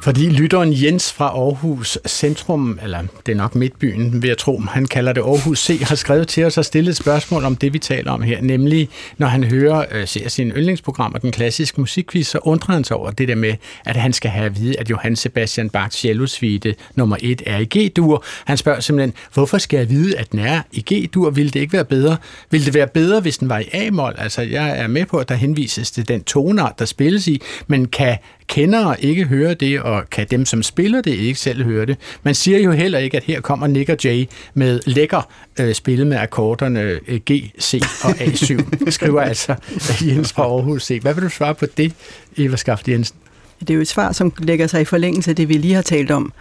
Fordi lytteren Jens fra Aarhus Centrum, eller det er nok Midtbyen, vil jeg tro, han kalder det Aarhus C, har skrevet til os og stillet et spørgsmål om det, vi taler om her, nemlig når han hører, øh, ser sine yndlingsprogrammer, den klassiske musikquiz, så undrer han sig over det der med, at han skal have at vide, at Johann Sebastian Bachs cellosuite nummer 1 er i G-dur. Han spørger simpelthen, hvorfor skal jeg vide, at den er i G-dur? Ville det ikke være bedre? Ville det være bedre, hvis den var i A-mol? Altså, jeg er med på, at der henvises til den tonart, der spilles i, men kan kendere ikke høre det, og kan dem, som spiller det, ikke selv høre det. Man siger jo heller ikke, at her kommer Nick og Jay med lækker øh, spillet med akkorderne øh, G, C og A7. skriver altså Jens fra Aarhus C. Hvad vil du svare på det, Eva Skaft Jensen? Det er jo et svar, som lægger sig i forlængelse af det, vi lige har talt om.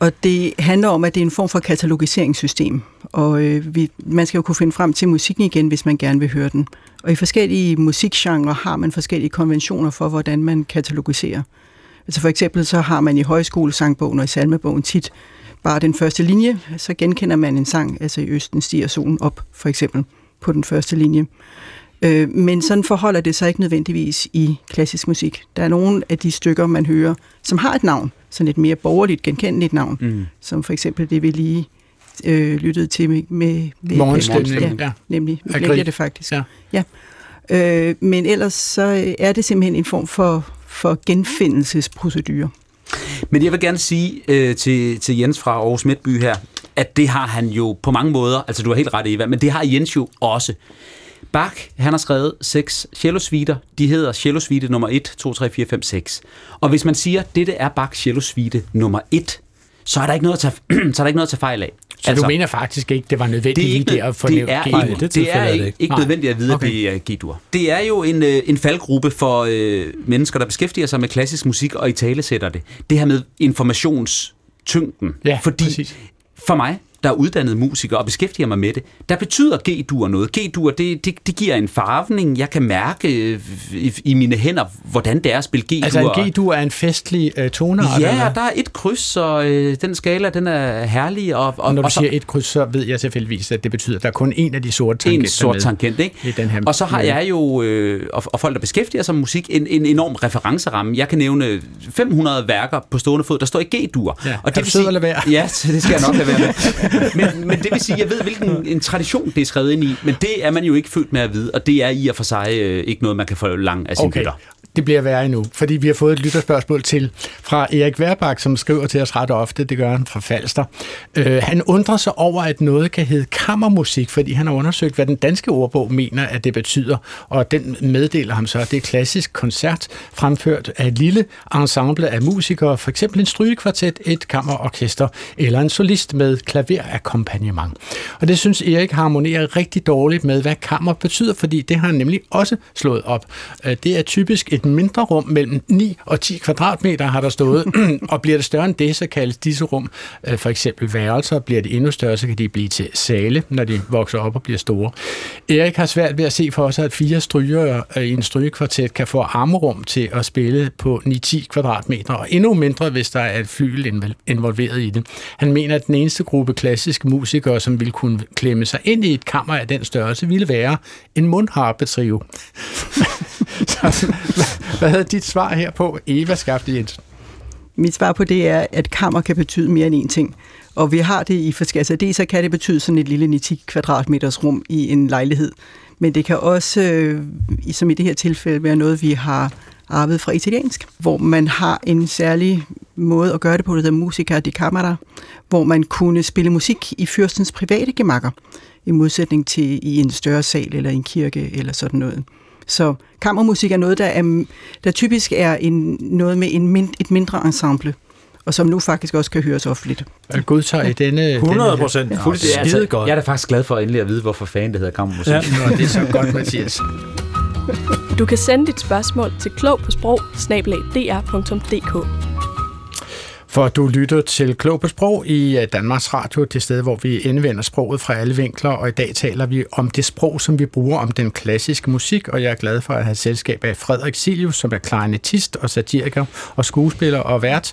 Og det handler om, at det er en form for katalogiseringssystem. Og øh, vi, man skal jo kunne finde frem til musikken igen, hvis man gerne vil høre den. Og i forskellige musikgenre har man forskellige konventioner for, hvordan man katalogiserer. Altså for eksempel så har man i højskolesangbogen og i salmebogen tit bare den første linje, så genkender man en sang, altså i Østen stiger solen op, for eksempel, på den første linje. Øh, men sådan forholder det sig ikke nødvendigvis i klassisk musik. Der er nogle af de stykker, man hører, som har et navn, sådan et mere borgerligt, genkendeligt navn, mm. som for eksempel det, vi lige øh, lyttede til med... med, med Morgenstemningen, ja, ja. nemlig. Nu glemte jeg det faktisk. Ja. ja. Øh, men ellers så øh, er det simpelthen en form for, for genfindelsesprocedure. Men jeg vil gerne sige øh, til, til Jens fra Aarhus Midtby her, at det har han jo på mange måder, altså du har helt ret Eva, men det har Jens jo også. Bach, han har skrevet seks cellosuiter. De hedder cellosuite nummer 1, 2, 3, 4, 5, 6. Og hvis man siger, at dette er Bach cellosuite nummer 1, så er der ikke noget at tage, så er der ikke noget at tage fejl af. Så altså, du mener faktisk ikke, det var nødvendigt det er lige ikke, der at få det er, G-dur? Det det, er ikke, ikke. nødvendigt at vide, Okay. at det er G-dur. Det er jo en, øh, en faldgruppe for øh, mennesker, der beskæftiger sig med klassisk musik og i tale sætter det. Det her med informationstyngden. Ja, Fordi præcis. for mig der er uddannet musiker og beskæftiger mig med det, der betyder G-dur noget. G-dur, det, det, det giver en farvning. Jeg kan mærke øh, i, i mine hænder, hvordan det er at spille G-dur. Altså en G-dur er en festlig øh, toneart? Ja, eller? der er et kryds, og øh, den skala, den er herlig. Og, og, Og når du og så, siger et kryds, så ved jeg selvfølgelig, at det betyder, at der er kun en af de sorte tangenter en sort tangent, ikke? i den her Og så har jeg jo, øh, og, og folk, der beskæftiger sig med musik, en, en enorm referenceramme. Jeg kan nævne 500 værker på stående fod, der står i G-dur. Ja, og er du sød at? Ja, så det skal jeg nok lade være med. Men, men det vil sige, jeg ved, hvilken en tradition det er skrevet ind i, men det er man jo ikke født med at vide, og det er i og for sig øh, ikke noget, man kan få lang af sin Okay, lytter det bliver værre endnu, fordi vi har fået et lytterspørgsmål til fra Erik Værbak, som skriver til os ret ofte, det gør han fra Falster. Øh, han undrer sig over, at noget kan hedde kammermusik, fordi han har undersøgt, hvad den danske ordbog mener, at det betyder, og den meddeler ham så, at det er klassisk koncert, fremført af et lille ensemble af musikere, for eksempel en strygekvartet, et kammerorkester eller en solist med klaverakkompagnement. Og det synes Erik harmonerer rigtig dårligt med, hvad kammer betyder, fordi det har han nemlig også slået op. Øh, Det er typisk et mindre rum mellem 9 og 10 kvadratmeter, har der stået, og bliver det større end det, så kaldes disse rum øh, for eksempel værelser. Bliver det endnu større, så kan de blive til sale, når de vokser op og bliver store. Erik har svært ved at se for sig, at fire stryger øh, i en strygekvartet kan få armerum til at spille på 9-10 kvadratmeter, og endnu mindre, hvis der er et flyl involveret i det. Han mener, at den eneste gruppe klassiske musikere, som ville kunne klemme sig ind i et kammer af den størrelse, ville være en mundharpetrio. Så, hvad- er dit svar her på, Eva Skafte Jensen? Mit svar på det er, at kammer kan betyde mere end én ting. Og vi har det i forskellige... Altså det, så kan det betyde sådan et lille 90 kvadratmeters rum i en lejlighed. Men det kan også, øh, som i det her tilfælde, være noget, vi har arvet fra italiensk, hvor man har en særlig måde at gøre det på, der hedder musica di camera, hvor man kunne spille musik i fyrstens private gemakker, i modsætning til i en større sal eller en kirke eller sådan noget. Så kammermusik er noget, der, er, der typisk er en, noget med en mind, et mindre ensemble, og som nu faktisk også kan høres offentligt. Jeg godtager i denne... 100 denne procent. Ja, skide altså- godt. Jeg er da faktisk glad for endelig at vide, hvorfor fanden det hedder kammermusik. Ja. Nå, det er så godt, Mathias. Du kan sende dit spørgsmål til klog på sprog for du lytter til Klog på Sprog i øh, Danmarks Radio, det sted, hvor vi indvender sproget fra alle vinkler, og i dag taler vi om det sprog, som vi bruger om den klassiske musik, og jeg er glad for at have selskab af Frederik Silius, som er klarinetist og satiriker og skuespiller og vært,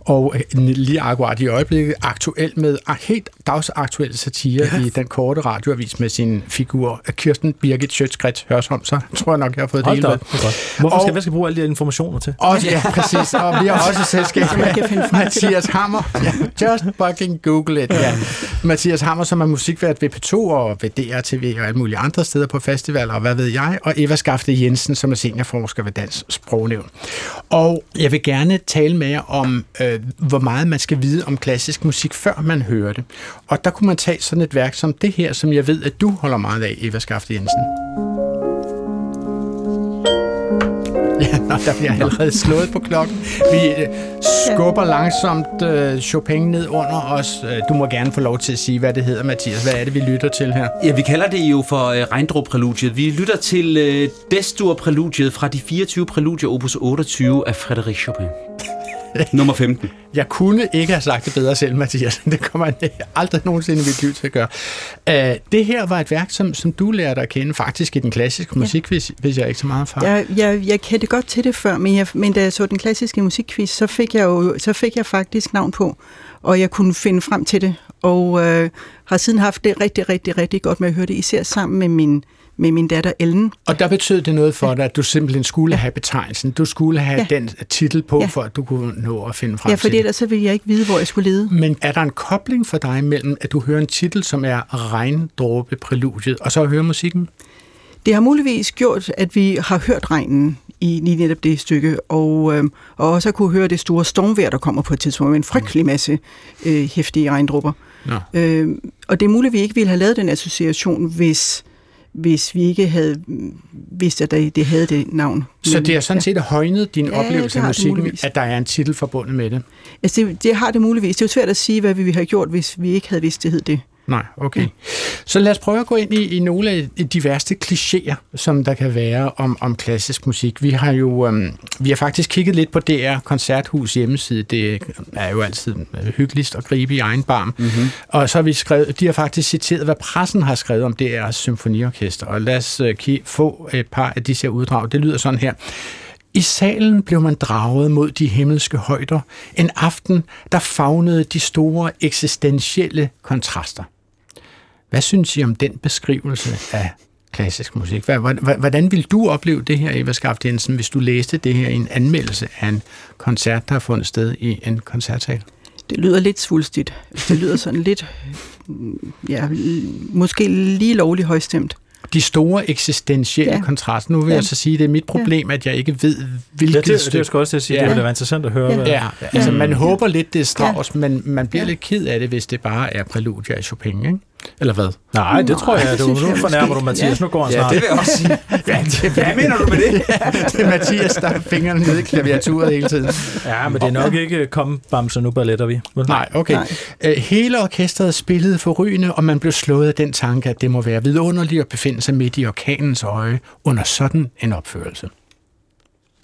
og øh, lige akkurat i øjeblikket aktuel med helt dagsaktuel satire ja. i den korte radioavis med sin figur Kirsten Birgit Schøtzgrads Hørsholm, så tror jeg nok, jeg har fået det Hold hele med. det er godt. Hvorfor Og- skal, hvad skal bruge alle de her informationer til? Og, ja, præcis. Og vi har også selskab med Mathias Hammer. Ja, just fucking google it. Ja. Mathias Hammer, som er musikvært ved P2 og ved DRTV og alle mulige andre steder på festivaler, og hvad ved jeg. Og Eva Skafte Jensen, som er seniorforsker ved Dansk Sprognævn. Og jeg vil gerne tale med jer om, øh, hvor meget man skal vide om klassisk musik, før man hører det. Og der kunne man tage sådan et værk som det her, som jeg ved, at du holder meget af, Eva Skafte Jensen. Ja, nå, der bliver allerede slået på klokken. Vi øh, skubber langsomt øh, Chopin ned under os. Øh, Du må gerne få lov til at sige, hvad det hedder, Mathias. Hvad er det, vi lytter til her? Ja, vi kalder det jo for øh, Regndrup-præludiet. Vi lytter til øh, Destur-præludiet fra de 24 præludier, opus 28 af Frédéric Chopin. Nummer 15. Jeg kunne ikke have sagt det bedre selv, Mathias. Det kommer jeg aldrig nogensinde i mit liv til at gøre. Uh, det her var et værk, som, som du lærte at kende faktisk i den klassiske musik, hvis, hvis jeg ikke så meget fra. Jeg, jeg, jeg kendte godt til det før, men, jeg, men da jeg så den klassiske musikquiz, så fik jeg jo så fik jeg faktisk navn på, og jeg kunne finde frem til det, og øh, har siden haft det rigtig, rigtig, rigtig godt med at høre det, især sammen med min, med min datter Ellen. Og der betød det noget for dig, at du simpelthen skulle Ja. have betegnelsen. Du skulle have Ja. den titel på, Ja. for at du kunne nå at finde frem Ja, til fordi det. ellers så ville jeg ikke vide, hvor jeg skulle lede. Men er der en kobling for dig mellem, at du hører en titel, som er Regndråbe-præludiet, og så hører musikken? Det har muligvis gjort, at vi har hørt regnen i lige netop det stykke, og, øh, og også kunne høre det store stormvejr, der kommer på et tidspunkt, med en frygtelig masse øh, hæftige regndrupper. Nå. Øh, og det er muligt, at vi ikke ville have lavet den association, hvis, hvis vi ikke havde vidst, at det, havde det navn. Så det har sådan set højnet din Ja, oplevelse af musikken, at der er en titel forbundet med det. Altså, det, det har det muligvis. Det er jo svært at sige, hvad vi ville have gjort, hvis vi ikke havde vidst, det hed det. Nej, okay. Så lad os prøve at gå ind i, i nogle af de værste klichéer, som der kan være om, om klassisk musik. Vi har jo øhm, vi har faktisk kigget lidt på DR Koncerthus hjemmeside. Det er jo altid hyggeligst at gribe i egen barm. Mm-hmm. Og så har vi skrevet, de har faktisk citeret, hvad pressen har skrevet om DR's symfoniorkester. Og lad os øh, få et par af disse her uddrag. Det lyder sådan her. I salen blev man draget mod de himmelske højder. En aften, der fagnede de store eksistentielle kontraster. Hvad synes I om den beskrivelse af klassisk musik? Hvordan vil du opleve det her, Eva Skaft Jensen, hvis du læste det her i en anmeldelse af en koncert, der har fundet sted i en koncertsal? Det lyder lidt svulstigt. Det lyder sådan lidt, ja, måske lige lovligt højstemt. De store eksistentielle ja. Ja. kontraster. Nu vil ja. Ja. jeg så sige, at det er mit problem, at jeg ikke ved, hvilket Ja, det, det stykke- er sgu også til at sige. Ja. Det ville da være interessant at høre. Ja. Hvad, Ja, altså man håber lidt, det er Strauss, ja. men man bliver Ja. lidt ked af det, hvis det bare er præludier af Chopin, ikke? Eller hvad? Nej, det tror jeg. det Du, nu fornærmer du Mathias. Ja. Nu går han Ja, snart. det vil jeg også sige. Ja, det, Hvad mener du med det? det er Mathias, der har fingrene nede i klaviaturet hele tiden. Ja, men det er nok ikke kom bamse, nu balletter vi. Vel? Nej, okay. Nej. Øh, Hele orkestret spillede forrygende, og man blev slået af den tanke, at det må være vidunderligt at befinde sig midt i orkanens øje under sådan en opførelse.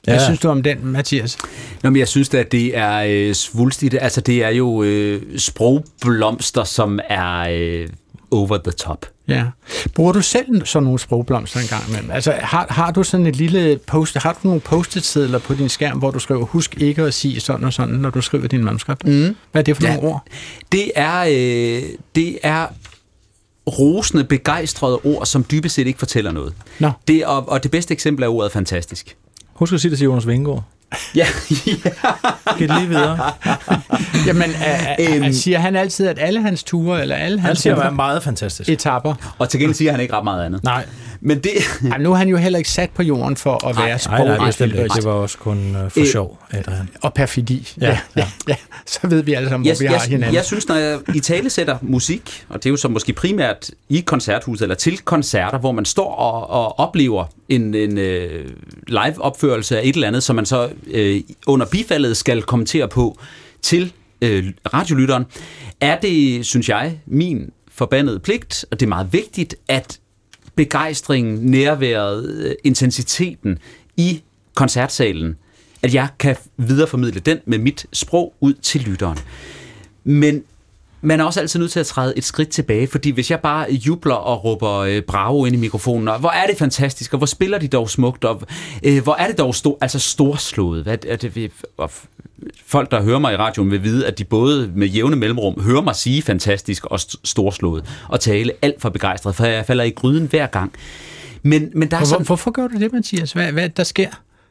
Hvad Ja. synes du om den, Mathias? Nå, men jeg synes at det er øh, svulstigt. Altså, det er jo øh, sprogblomster, som er øh, over the top. Ja. Bruger du selv sådan nogle sprogblomster en gang imellem? Altså, har, har du sådan et lille post, har du nogle post-it-sedler på din skærm, hvor du skriver, husk ikke at sige sådan og sådan, når du skriver din manuskript? Mm. Hvad er det for Ja. nogle ord? Det er, øh, det er rosende, begejstrede ord, som dybest set ikke fortæller noget. Nå. Det, og, og det bedste eksempel er ordet fantastisk. Husk at sige det til Jonas Vingegaard. Ja, Giv det lige videre. Jamen, er, er, siger han altid, at alle hans ture, eller alle Han hans siger, at er meget fantastisk. etapper, og til gengæld siger han ikke ret meget andet. Nej, Men det, Ej, nu er han jo heller ikke sat på jorden for at være ikke. Det var også kun uh, for Øh, sjov, Adrian. og perfidi. Ja, Ja, ja, ja. Så ved vi alle sammen, hvor jeg, vi har jeg, hinanden. jeg synes, når jeg i tale sætter musik, og det er jo så måske primært i koncerthuset eller til koncerter, hvor man står og, og oplever en, en øh, live-opførelse af et eller andet, som man så øh, under bifaldet skal kommentere på til øh, radiolytteren, er det, synes jeg, min forbandede pligt, og det er meget vigtigt, at begejstringen, nærværet, øh, intensiteten i koncertsalen, at jeg kan videreformidle den med mit sprog ud til lytteren. Men man er også altid nødt til at træde et skridt tilbage, fordi hvis jeg bare jubler og råber øh, bravo ind i mikrofonen, og hvor er det fantastisk, og hvor spiller de dog smukt, og øh, hvor er det dog sto- altså storslået. Hvad er det, og folk, der hører mig i radioen, vil vide, at de både med jævne mellemrum hører mig sige fantastisk og st- storslået, og tale alt for begejstret, for jeg falder i gryden hver gang. Men, men der er Hvor, sådan... hvorfor gør du det, Mathias? Hvad, hvad der sker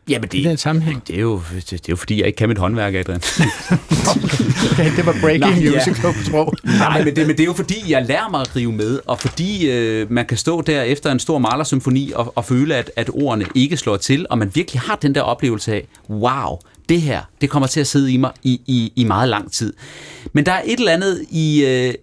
Jamen, i den det, sammenhæng? det, er jo, det, det er jo fordi, jeg ikke kan mit håndværk, Adrian. Okay, det var breaking Nej, ja. news klog på sprog. Nej, men det, men det er jo fordi, jeg lærer mig at rive med, og fordi øh, man kan stå der efter en stor malersymfoni og, og føle, at, at ordene ikke slår til, og man virkelig har den der oplevelse af, wow, det her, det kommer til at sidde i mig i, i, i meget lang tid. Men der er et eller andet i... Øh,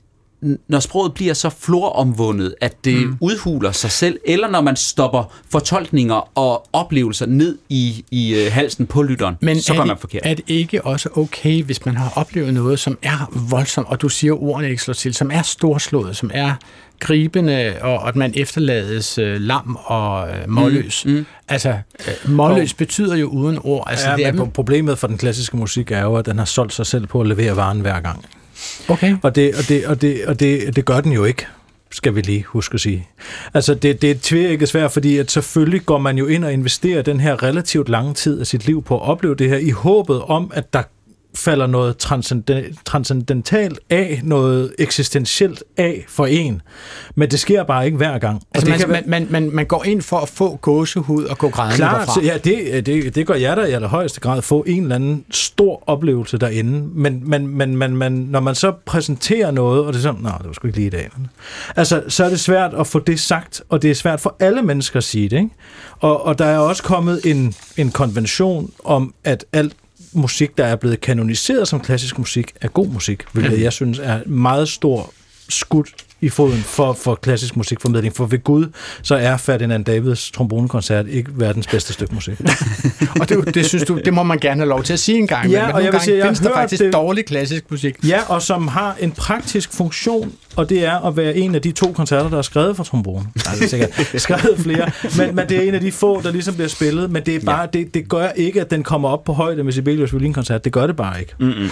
når sproget bliver så floromvundet, at det mm. udhuler sig selv, eller når man stopper fortolkninger og oplevelser ned i, i øh, halsen på lytteren, Men så går det, man forkert. er det ikke også okay, hvis man har oplevet noget, som er voldsomt, og du siger, ordene ikke slår til, som er storslået, som er gribende, og at man efterlades øh, lam og øh, målløs. Mm, mm. Altså, øh, målløs betyder jo uden ord. Altså, Ja, det er, men problemet for den klassiske musik er jo, at den har solgt sig selv på at levere varen hver gang. okay. Og det, og det, og det, og det, det gør den jo ikke skal vi lige huske at sige. Altså, det, det er tvækket svært, fordi at selvfølgelig går man jo ind og investerer den her relativt lange tid af sit liv på at opleve det her, i håbet om, at der falder noget transcenden- transcendentalt af, noget eksistentielt af for en. Men det sker bare ikke hver gang. Altså, man, kan man, man, man, man går ind for at få gåsehud og gå grædende Klart, derfra. så ja, det, det, det gør jeg da i allerhøjeste grad, få en eller anden stor oplevelse derinde, men, men, men, men, men når man så præsenterer noget, og det er sådan, nej, det var sgu ikke lige i dag. Altså, så er det svært at få det sagt, og det er svært for alle mennesker at sige det, ikke? Og, og der er også kommet en, en konvention om, at alt musik, der er blevet kanoniseret som klassisk musik, er god musik, hvilket jeg synes er meget stor skud i foden for, for klassisk musikformidling. For ved Gud, så er Ferdinand Davids trombonekoncert ikke verdens bedste stykke musik. Og det, det synes du, det må man gerne have lov til at sige en gang. Ja, men og jeg vil sige, jeg findes der faktisk det- dårlig klassisk musik. Ja, og som har en praktisk funktion, og det er at være en af de to koncerter, der er skrevet for trombone. Nej, det er sikkert skrevet flere, men, men det er en af de få, der ligesom bliver spillet, men det, er bare, det, det gør ikke, at den kommer op på højde med Sibelius violinkoncert. Det gør det bare ikke. Mm-hmm.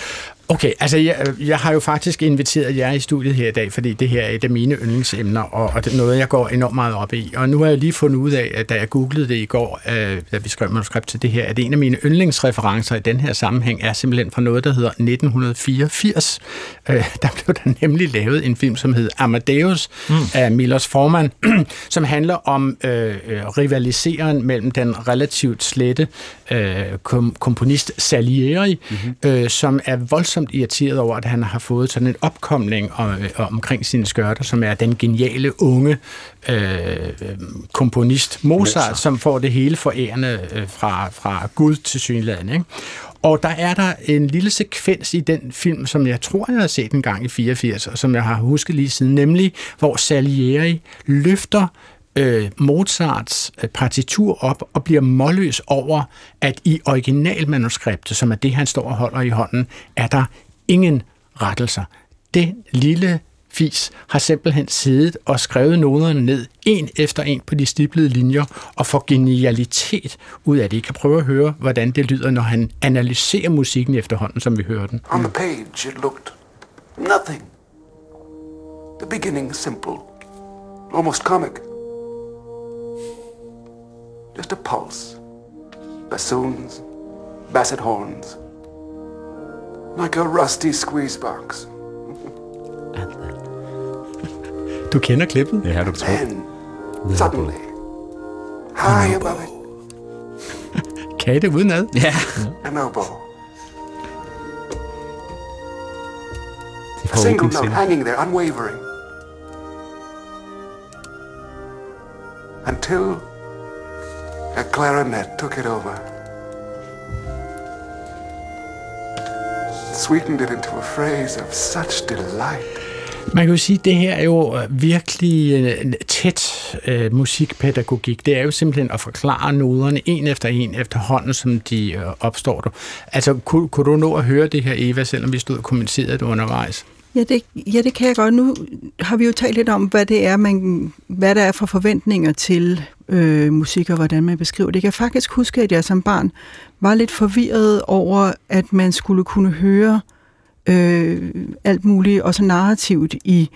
Okay, altså jeg, jeg har jo faktisk inviteret jer i studiet her i dag, fordi det her er et af mine yndlingsemner, og, og det er noget, jeg går enormt meget op i. Og nu har jeg lige fundet ud af, at da jeg googlede det i går, øh, da vi skrev manuskript til det her, at en af mine yndlingsreferencer i den her sammenhæng er simpelthen fra noget, der hedder 1984. Øh, der blev der nemlig lavet en film, som hed Amadeus mm. af Milos Forman, som handler om øh, rivaliseren mellem den relativt slette øh, kom, komponist Salieri, mm-hmm. øh, som er voldsomt irriteret over, at han har fået sådan en opkomling om, øh, omkring sine skørter, som er den geniale unge øh, komponist Mozart, Mozart, som får det hele forærende øh, fra, fra Gud til synligheden. Ikke? Og der er der en lille sekvens i den film, som jeg tror, jeg har set en gang i 84, og som jeg har husket lige siden, nemlig hvor Salieri løfter øh, Mozarts øh, partitur op og bliver målløs over, at i originalmanuskriptet, som er det, han står og holder i hånden, er der ingen rettelser. Det lille fis har simpelthen siddet og skrevet noderne ned, en efter en på de stiplede linjer, og får genialitet ud af det. I kan prøve at høre, hvordan det lyder, når han analyserer musikken efterhånden, som vi hører den. On the page it looked nothing. The beginning simple, almost comic. Just a pulse. Bassoons, basset horns. Like a rusty squeeze box. Du kender klippet? Ja, du tror. Then, suddenly, high above it, Kan I det udenad? Ja. an oboe. A single note hanging there, unwavering. Until a clarinet took it over. Sweetened it into a phrase of such delight. Man kan jo sige, at det her er jo øh, virkelig øh, tæt øh, musikpædagogik. Det er jo simpelthen at forklare noderne en efter en efterhånden, som de øh, opstår. Du. Altså, kunne, kunne du nå at høre det her, Eva, selvom vi stod og kommenterede det undervejs? Ja det, ja, det kan jeg godt. Nu har vi jo talt lidt om, hvad det er, man, hvad der er for forventninger til øh, musik, og hvordan man beskriver det. Jeg kan faktisk huske, at jeg som barn var lidt forvirret over, at man skulle kunne høre øh, alt muligt, også narrativt i,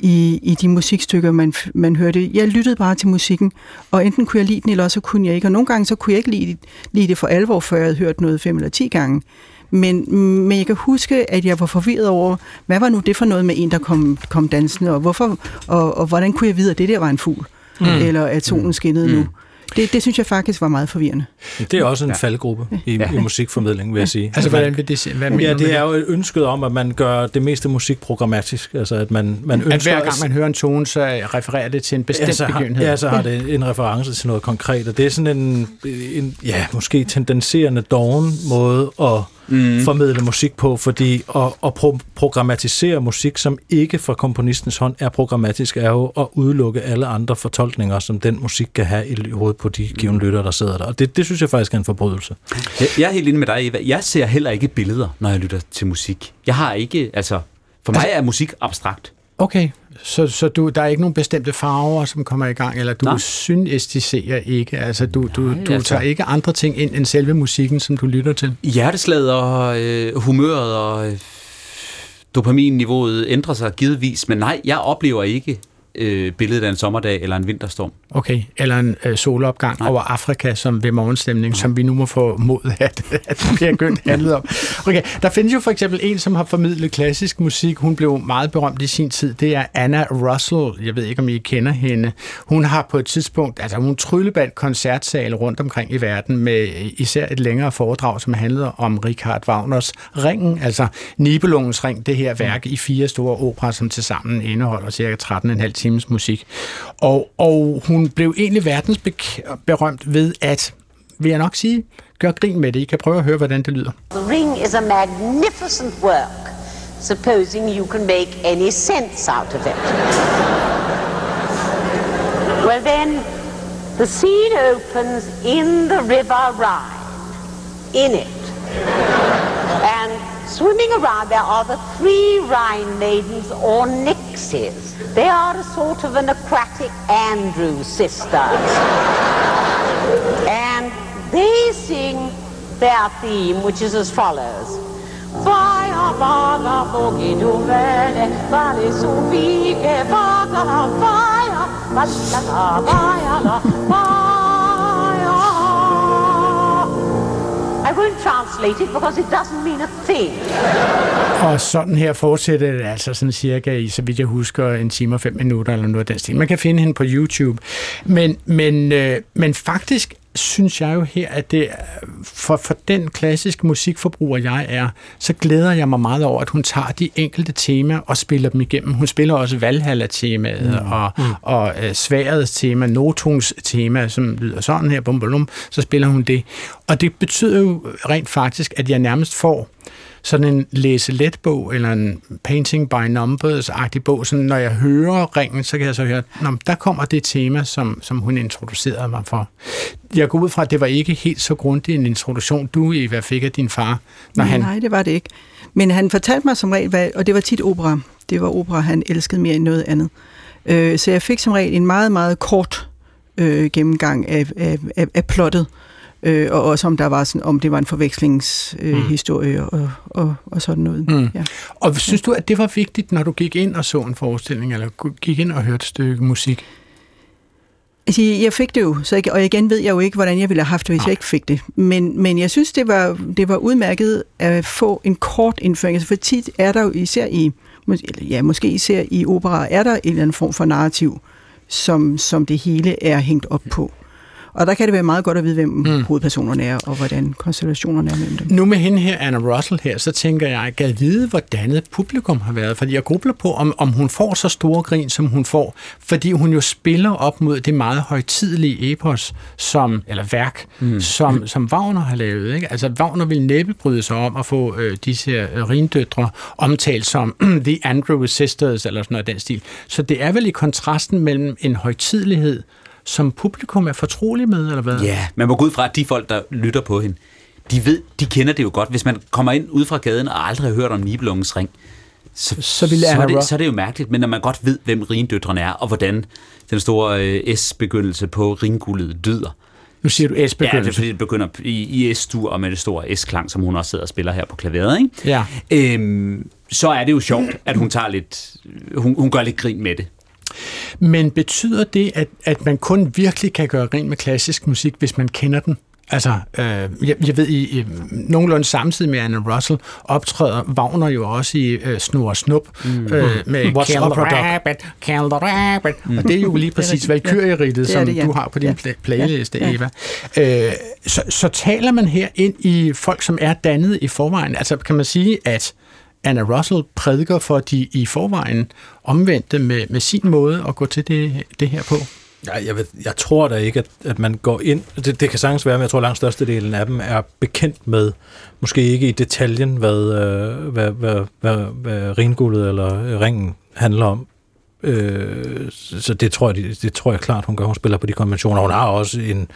i, i de musikstykker, man, man hørte. Jeg lyttede bare til musikken, og enten kunne jeg lide den, eller også kunne jeg ikke. Og nogle gange så kunne jeg ikke lide, lide det for alvor, før jeg havde hørt noget fem eller ti gange. Men, men jeg kan huske, at jeg var forvirret over, hvad var nu det for noget med en, der kom, kom dansende, og, hvorfor, og, og hvordan kunne jeg vide, at det der var en fugl, mm. eller at solen skinnede mm. nu. Det, det synes jeg faktisk var meget forvirrende. Det er også en ja. faldgruppe i, ja. i musikformidling, vil jeg sige. Altså, hvordan vil det se? Hvad Ja, det er jo et ønsket om, at man gør det meste musik programmatisk. Altså, at man, man ønsker... At hver gang man hører en tone, så refererer det til en bestemt ja, så har, begivenhed. ja, så har det en reference til noget konkret, og det er sådan en, en ja, måske tendenserende doven måde at mm. formidle musik på, fordi at, at pro- programmatisere musik, som ikke fra komponistens hånd er programmatisk, er jo at udelukke alle andre fortolkninger, som den musik kan have i hovedet på de givende lyttere, der sidder der. Og det, det synes jeg faktisk er en forbrydelse. Jeg, jeg er helt enig med dig, Eva. Jeg ser heller ikke billeder, når jeg lytter til musik. Jeg har ikke, altså... For mig er musik abstrakt. Okay, så, så du, der er ikke nogen bestemte farver, som kommer i gang, eller du Nej. synæstiserer ikke, altså du, du, Nej, du altså. tager ikke andre ting ind end selve musikken, som du lytter til? Hjerteslaget og øh, humøret og øh, dopaminniveauet ændrer sig givetvis, men nej, jeg oplever ikke øh, billedet af en sommerdag eller en vinterstorm. Okay, eller en øh, solopgang Nej. over Afrika, som ved morgenstemning, som vi nu må få mod, at, at det bliver gønt handlet om. Okay, der findes jo for eksempel en, som har formidlet klassisk musik. Hun blev meget berømt i sin tid. Det er Anna Russell. Jeg ved ikke, om I kender hende. Hun har på et tidspunkt, altså hun tryllebandt koncertsale rundt omkring i verden med især et længere foredrag, som handlede om Richard Wagners Ringen, altså Nibelungens Ring, det her værk i fire store operer, som tilsammen indeholder cirka 13,5 times musik. Og, og hun blev egentlig verdensberømt ved at, vil jeg nok sige, gøre grin med det. I kan prøve at høre, hvordan det lyder. The ring is a magnificent work, supposing you can make any sense out of it. well, then, the scene opens in the river Rhine, in it. And swimming around there are the three Rhine maidens or Nixies. They are a sort of an aquatic Andrew sisters. and they sing their theme, which is as follows. Fire, vaga, boogie, du vele, vale, su, vige, vaga, fire, vaga, fire, fire. I won't translate it because it doesn't mean a thing. Og sådan her fortsætter det altså sådan cirka i, så vidt jeg husker, en time og fem minutter eller noget af den stil. Man kan finde hende på YouTube. Men, men, øh, men faktisk synes jeg jo her, at det for, for den klassiske musikforbruger, jeg er, så glæder jeg mig meget over, at hun tager de enkelte temaer og spiller dem igennem. Hun spiller også Valhalla-temaet mm. og, mm. og uh, sværets tema, Notungs tema, som lyder sådan her, bum, bum, så spiller hun det. Og det betyder jo rent faktisk, at jeg nærmest får sådan en læse-let-bog, eller en painting by numbers-agtig bog, sådan når jeg hører ringen, så kan jeg så høre, Nå, der kommer det tema, som, som hun introducerede mig for. Jeg går ud fra, at det var ikke helt så grundig en introduktion, du i fik af din far. Når han... Nej, det var det ikke. Men han fortalte mig som regel, hvad, og det var tit opera. Det var opera, han elskede mere end noget andet. Øh, så jeg fik som regel en meget, meget kort øh, gennemgang af, af, af, af plottet øh, og også om der var sådan, om det var en forvekslingshistorie øh, mm. og, og, og sådan noget. Mm. Ja. Og synes du, at det var vigtigt, når du gik ind og så en forestilling, eller gik ind og hørte et stykke musik? Altså, jeg fik det jo, så jeg, og igen ved jeg jo ikke, hvordan jeg ville have haft det, hvis Nej. jeg ikke fik det. Men, men jeg synes, det var, det var udmærket at få en kort indføring. Altså, for tit er der jo især i, ja, måske især i opera, er der en eller anden form for narrativ, som, som det hele er hængt op på. Og der kan det være meget godt at vide, hvem mm. hovedpersonerne er, og hvordan konstellationerne er mellem dem. Nu med hende her, Anna Russell her, så tænker jeg, at jeg vide, hvordan et publikum har været. Fordi jeg grubler på, om, om hun får så store grin, som hun får. Fordi hun jo spiller op mod det meget højtidelige epos, som, eller værk, mm. som, som Wagner har lavet. Ikke? Altså Wagner vil næppe bryde sig om at få øh, disse øh, rindøtre omtalt som The Andrew Sisters, eller sådan noget den stil. Så det er vel i kontrasten mellem en højtidelighed som publikum er fortrolig med, eller hvad? Ja, man må gå ud fra, at de folk, der lytter på hende, de ved, de kender det jo godt. Hvis man kommer ind ud fra gaden og aldrig har hørt om Nibelungens ring, så, så, vil så, er det, så er det jo mærkeligt, men når man godt ved, hvem rindøtrene er, og hvordan den store øh, S-begyndelse på ringguldet lyder. Nu siger du S-begyndelse. Ja, det er fordi, det begynder i, i S-dur og med det store S-klang, som hun også sidder og spiller her på klaveret. Ikke? Ja. Øhm, så er det jo sjovt, at hun tager lidt, hun, hun gør lidt grin med det. Men betyder det, at, at man kun virkelig kan gøre rent med klassisk musik, hvis man kender den? Altså, øh, jeg, jeg ved, i, i nogenlunde samtidig med Anna Russell optræder Wagner jo også i øh, Snor og Snup mm. øh, med What's Kill the Rabbit, Kill the Rabbit. Mm. Og det er jo lige præcis Valkyrie-ridtet, som det, ja. du har på din ja. playliste, ja. Eva. Øh, så, så taler man her ind i folk, som er dannet i forvejen. Altså, kan man sige, at Anna Russell prædiker for de i forvejen omvendte med, med sin måde at gå til det, det her på? Ja, jeg, ved, jeg tror da ikke, at, at man går ind... Det, det kan sagtens være, men jeg tror, at langt størstedelen af dem er bekendt med, måske ikke i detaljen, hvad, øh, hvad, hvad, hvad, hvad ringullet eller ringen handler om. Øh, så det tror, jeg, det, det tror jeg klart, hun gør. Hun spiller på de konventioner. Hun har også en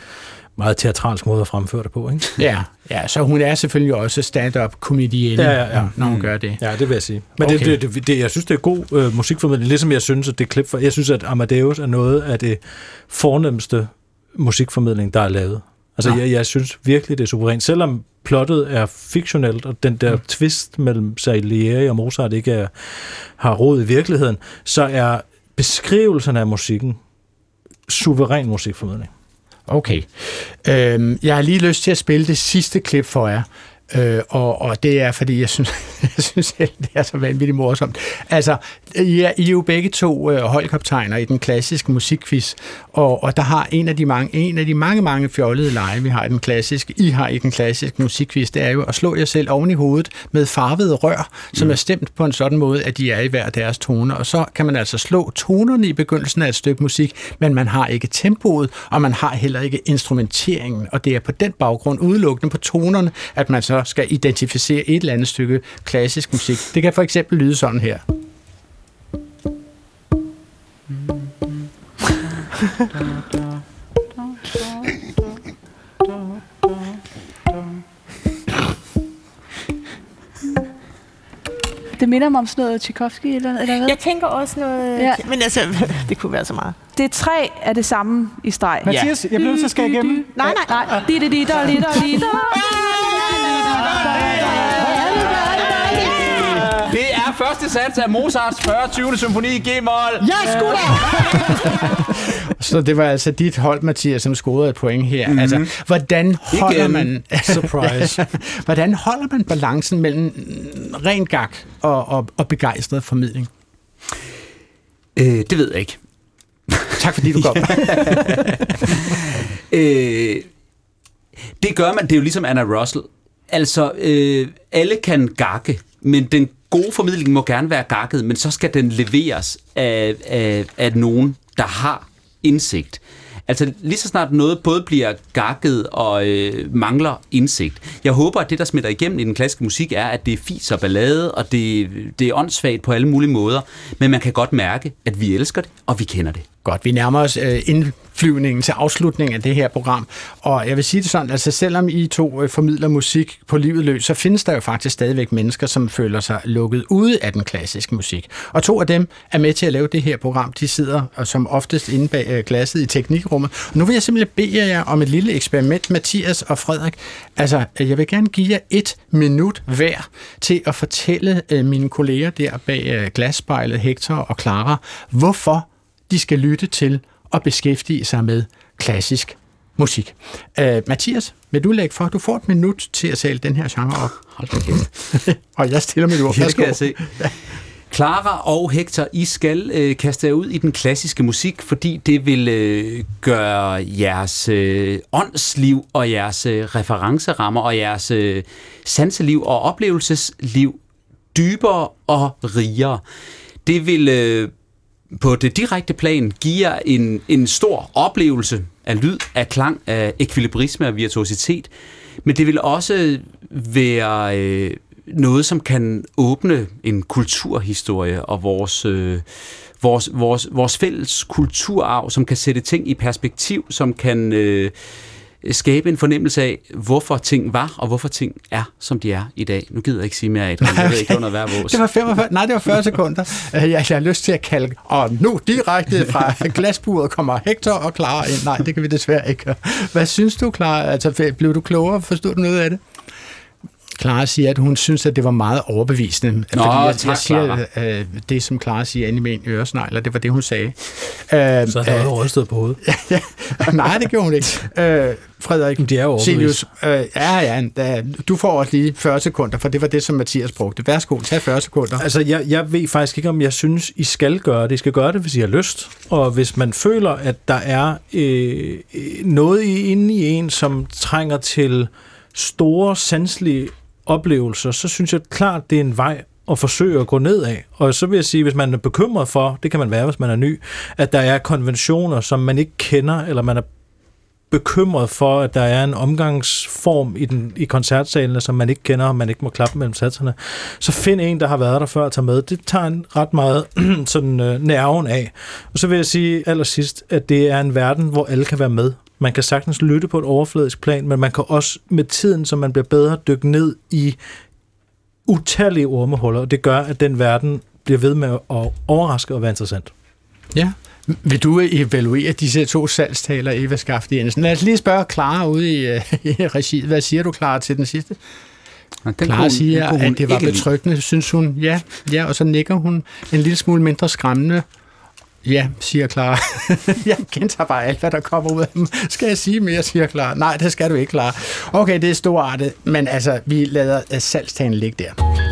meget teatralsk måde at fremføre det på, ikke? Ja, ja så hun er selvfølgelig også stand-up komedienne, ja, ja, ja. når hun mm. gør det. Ja, det vil jeg sige. Men okay. det, det, det, jeg synes, det er god øh, musikformidling, ligesom jeg synes, at det klip for, jeg synes, at Amadeus er noget af det fornemmeste musikformidling, der er lavet. Altså, ja. jeg, jeg synes virkelig, det er suverænt. Selvom plottet er fiktionelt, og den der mm. twist mellem Salieri og Mozart ikke er, har råd i virkeligheden, så er beskrivelsen af musikken suveræn musikformidling. Okay. Øhm, jeg har lige lyst til at spille det sidste klip for jer. Øh, og, og det er, fordi jeg synes, jeg synes det er så vanvittigt morsomt. Altså, I er, I er jo begge to øh, holdkaptajner i den klassiske musikquiz, og, og der har en af de mange, en af de mange, mange fjollede lege, vi har i den klassiske, I har i den klassiske musikquiz, det er jo at slå jer selv oven i hovedet med farvede rør, som mm. er stemt på en sådan måde, at de er i hver deres toner, og så kan man altså slå tonerne i begyndelsen af et stykke musik, men man har ikke tempoet, og man har heller ikke instrumenteringen, og det er på den baggrund udelukkende på tonerne, at man så skal identificere et eller andet stykke klassisk musik. Det kan for eksempel lyde sådan her. Det minder mig om sådan noget Tchaikovsky eller, eller hvad? Jeg tænker også noget... Ja. Men altså, det kunne være så meget. Det er tre af det samme i streg. Mathias, jeg bliver nødt til at skære igennem. Nej, nej. Nej, di di di da li da li da. Første sats af Mozarts 40. 20. symfoni i G-mol. Ja, sgu da! Så det var altså dit hold, Mathias, som scorede et point her. Mm-hmm. Altså, hvordan holder Igen. man... Surprise. hvordan holder man balancen mellem ren gag og, og, og begejstret formidling? Øh, det ved jeg ikke. Tak fordi du kom. Øh, det gør man, det er jo ligesom Anna Russell. Altså, øh, alle kan gakke, men den gode formidling må gerne være gakket, men så skal den leveres af, af, af nogen, der har indsigt. Altså lige så snart noget både bliver gakket og øh, mangler indsigt. Jeg håber, at det, der smitter igennem i den klassiske musik, er, at det er fis og ballade, og det, det er åndssvagt på alle mulige måder. Men man kan godt mærke, at vi elsker det, og vi kender det. Godt, vi nærmer os øh, indflyvningen til afslutningen af det her program. Og jeg vil sige det sådan, altså selvom I to øh, formidler musik på livet løs, så findes der jo faktisk stadigvæk mennesker, som føler sig lukket ude af den klassiske musik. Og to af dem er med til at lave det her program. De sidder og som oftest inde bag øh, glasset i teknikrummet. Og nu vil jeg simpelthen bede jer om et lille eksperiment, Mathias og Frederik. Altså, øh, jeg vil gerne give jer et minut hver til at fortælle øh, mine kolleger der bag øh, glasspejlet, Hector og Clara, hvorfor de skal lytte til og beskæftige sig med klassisk musik. Uh, Mathias, vil du lægge for? Du får et minut til at tale den her genre op. Hold da kæft. og jeg stiller mit ord. Kan Værsgo. jeg se. Clara og Hector, I skal øh, kaste jer ud i den klassiske musik, fordi det vil øh, gøre jeres øh, åndsliv og jeres øh, referencerammer og jeres øh, sanseliv og oplevelsesliv dybere og rigere. Det vil øh, på det direkte plan giver en, en stor oplevelse af lyd, af klang, af ekvilibrisme og virtuositet, men det vil også være øh, noget, som kan åbne en kulturhistorie og vores, øh, vores, vores, vores fælles kulturarv, som kan sætte ting i perspektiv, som kan øh, skabe en fornemmelse af, hvorfor ting var, og hvorfor ting er, som de er i dag. Nu gider jeg ikke sige mere, Adrian. Jeg ved ikke, noget værd vores. Det var 45, nej, det var 40 sekunder. Øh, Jeg, jeg har lyst til at kalde, og nu direkte fra glasburet kommer Hector og Clara ind. Nej, det kan vi desværre ikke. Hvad synes du, Clara? Altså, blev du klogere? Forstod du noget af det? Clara siger, at hun synes, at det var meget overbevisende. Nå, fordi jeg, tak, jeg siger øh, det, som Clara siger inde i min øresnegler. Det var det, hun sagde. Øh, Så havde jeg rystet på hovedet. nej, det gjorde hun ikke. Øh, Frederik, de er Silius, øh, ja, ja, da, du får også lige 40 sekunder, for det var det, som Mathias brugte. Værsgo, tag 40 sekunder. Altså, jeg, jeg ved faktisk ikke, om jeg synes, I skal gøre det. I skal gøre det, hvis I har lyst. Og hvis man føler, at der er øh, øh, noget inde i en, som trænger til store, sanselige oplevelser, så synes jeg klart, det er en vej at forsøge at gå ned af. Og så vil jeg sige, hvis man er bekymret for, det kan man være, hvis man er ny, at der er konventioner, som man ikke kender, eller man er bekymret for, at der er en omgangsform i, den, i koncertsalene, som man ikke kender, og man ikke må klappe mellem satserne, så find en, der har været der før at tage med. Det tager en ret meget sådan øh, nerven af. Og så vil jeg sige allersidst, at det er en verden, hvor alle kan være med. Man kan sagtens lytte på et overfladisk plan, men man kan også med tiden, som man bliver bedre, dykke ned i utallige ormehuller, og det gør, at den verden bliver ved med at overraske og være interessant. Ja. Vil du evaluere disse to salgstaler, Eva Skafte Jensen? Lad os lige spørge Clara ude i, øh, i regiet. Hvad siger du, Clara, til den sidste? Den Clara kunne- siger, den at det var ikke lide. betryggende, synes hun. Ja, ja, og så nikker hun en lille smule mindre skræmmende. Ja, siger Clara. jeg gentager bare alt, hvad der kommer ud af dem. Skal jeg sige mere, siger Clara. Nej, det skal du ikke, Clara. Okay, det er storartet, men altså, vi lader øh, salgstagen ligge der.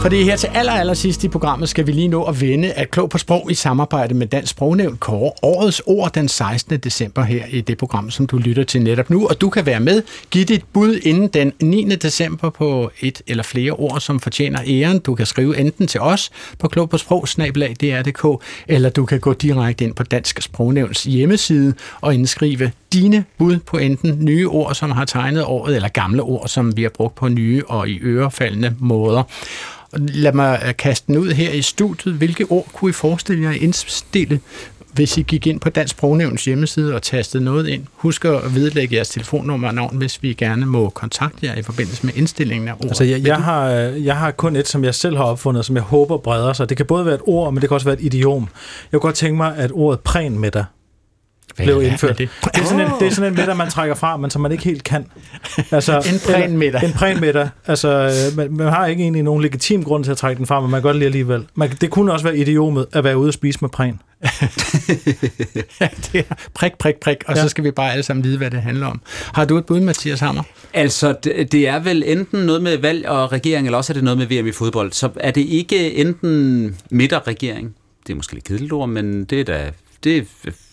Fordi her til aller, aller sidst i programmet skal vi lige nå at vende, at Klog på Sprog i samarbejde med Dansk Sprognævn kårer årets ord den 16. december her i det program, som du lytter til netop nu. Og du kan være med. Giv dit bud inden den 9. december på et eller flere ord, som fortjener æren. Du kan skrive enten til os på klog på sprog, dr.dk, eller du kan gå direkte ind på Dansk Sprognævns hjemmeside og indskrive dine bud på enten nye ord, som har tegnet året, eller gamle ord, som vi har brugt på nye og i ørefaldende måder. Lad mig øh, kaste den ud her i studiet. Hvilke ord kunne I forestille jer at indstille hvis I gik ind på Dansk Sprognævns hjemmeside og tastede noget ind. Husk at vedlægge jeres telefonnummer og navn, hvis vi gerne må kontakte jer i forbindelse med indstillingen af ordet. Altså, jeg, jeg, har, øh, jeg har kun et, som jeg selv har opfundet, som jeg håber breder sig. Det kan både være et ord, men det kan også være et idiom. Jeg kunne godt tænke mig, at ordet præn med dig hvad blev er indført. det? Det er, sådan en, det er sådan en middag, man trækker fra, men som man ikke helt kan. Altså, En præn middag. En præn middag. Altså, øh, man, man har ikke egentlig nogen legitim grund til at trække den fra, men man kan godt lide alligevel. Man, det kunne også være idiomet at være ude og spise med præn. ja, det er prik, prik, prik, og ja. Så skal vi bare alle sammen vide, hvad det handler om. Har du et bud, Mathias Hammer? Altså, det, det er vel enten noget med valg og regering, eller også er det noget med VM i fodbold. Så er det ikke enten midterregering. Det er måske lidt kedeligt ord, men det er da... Det,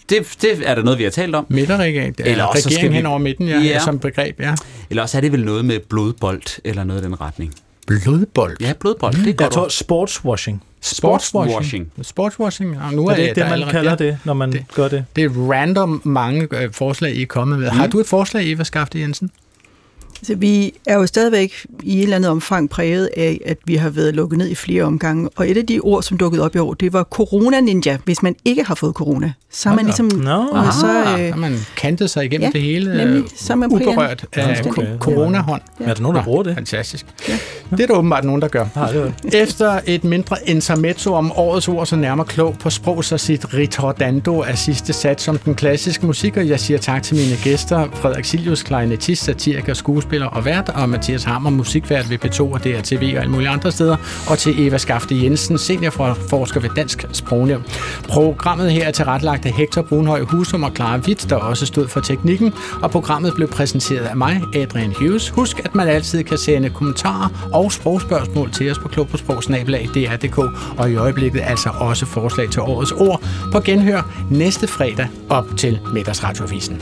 det, det er der noget, vi har talt om. Midterregering, det er Eller også så regering skal vi- hen over midten, ja, Ja. som begreb, ja. Eller også er det vel noget med blodbold, eller noget i den retning. Blodbold? Ja, blodbold. Det er Jeg godt tror ord. sportswashing. Sportswashing. Sportswashing. Og nu Er er, det ikke der det, man allerede- kalder ja. det, når man Det- gør det? Det er random mange øh, forslag, I er kommet med. Mm. Har du et forslag, Eva Skafte Jensen? Så vi er jo stadigvæk i et eller andet omfang præget af, at vi har været lukket ned i flere omgange. Og et af de ord, som dukkede op i år, det var corona-ninja. Hvis man ikke har fået corona, så er man ligesom... Nå. og så, Ah, øh, har man kantet sig igennem ja, det hele, øh, nemlig. Så er man uberørt af coronahånd. Ja. Er der nogen, der bruger det? Fantastisk. Ja. Det er der åbenbart nogen, der gør. Nej, det var Efter et mindre intermezzo om årets ord, så nærmer klog på sprog sig sit ritordando af sidste sats som den klassiske musik, og jeg siger tak til mine gæster, Frederik Silius, klarinettist, satiriker, skuespiller og vært, og Mathias Hammer, musikvært ved P2 og DRTV og alle mulige andre steder, og til Eva Skafte Jensen, seniorforsker ved Dansk Sprognævn. Programmet her er tilrettelagt af Hector Brunhøj Husum og Clara Witt, der også stod for teknikken, og programmet blev præsenteret af mig, Adrian Hughes. Husk, at man altid kan sende kommentarer og sprogspørgsmål til os på klog på sprogsnabelag.dr.dk, og i øjeblikket altså også forslag til årets ord på genhør næste fredag op til middagsradiovisen.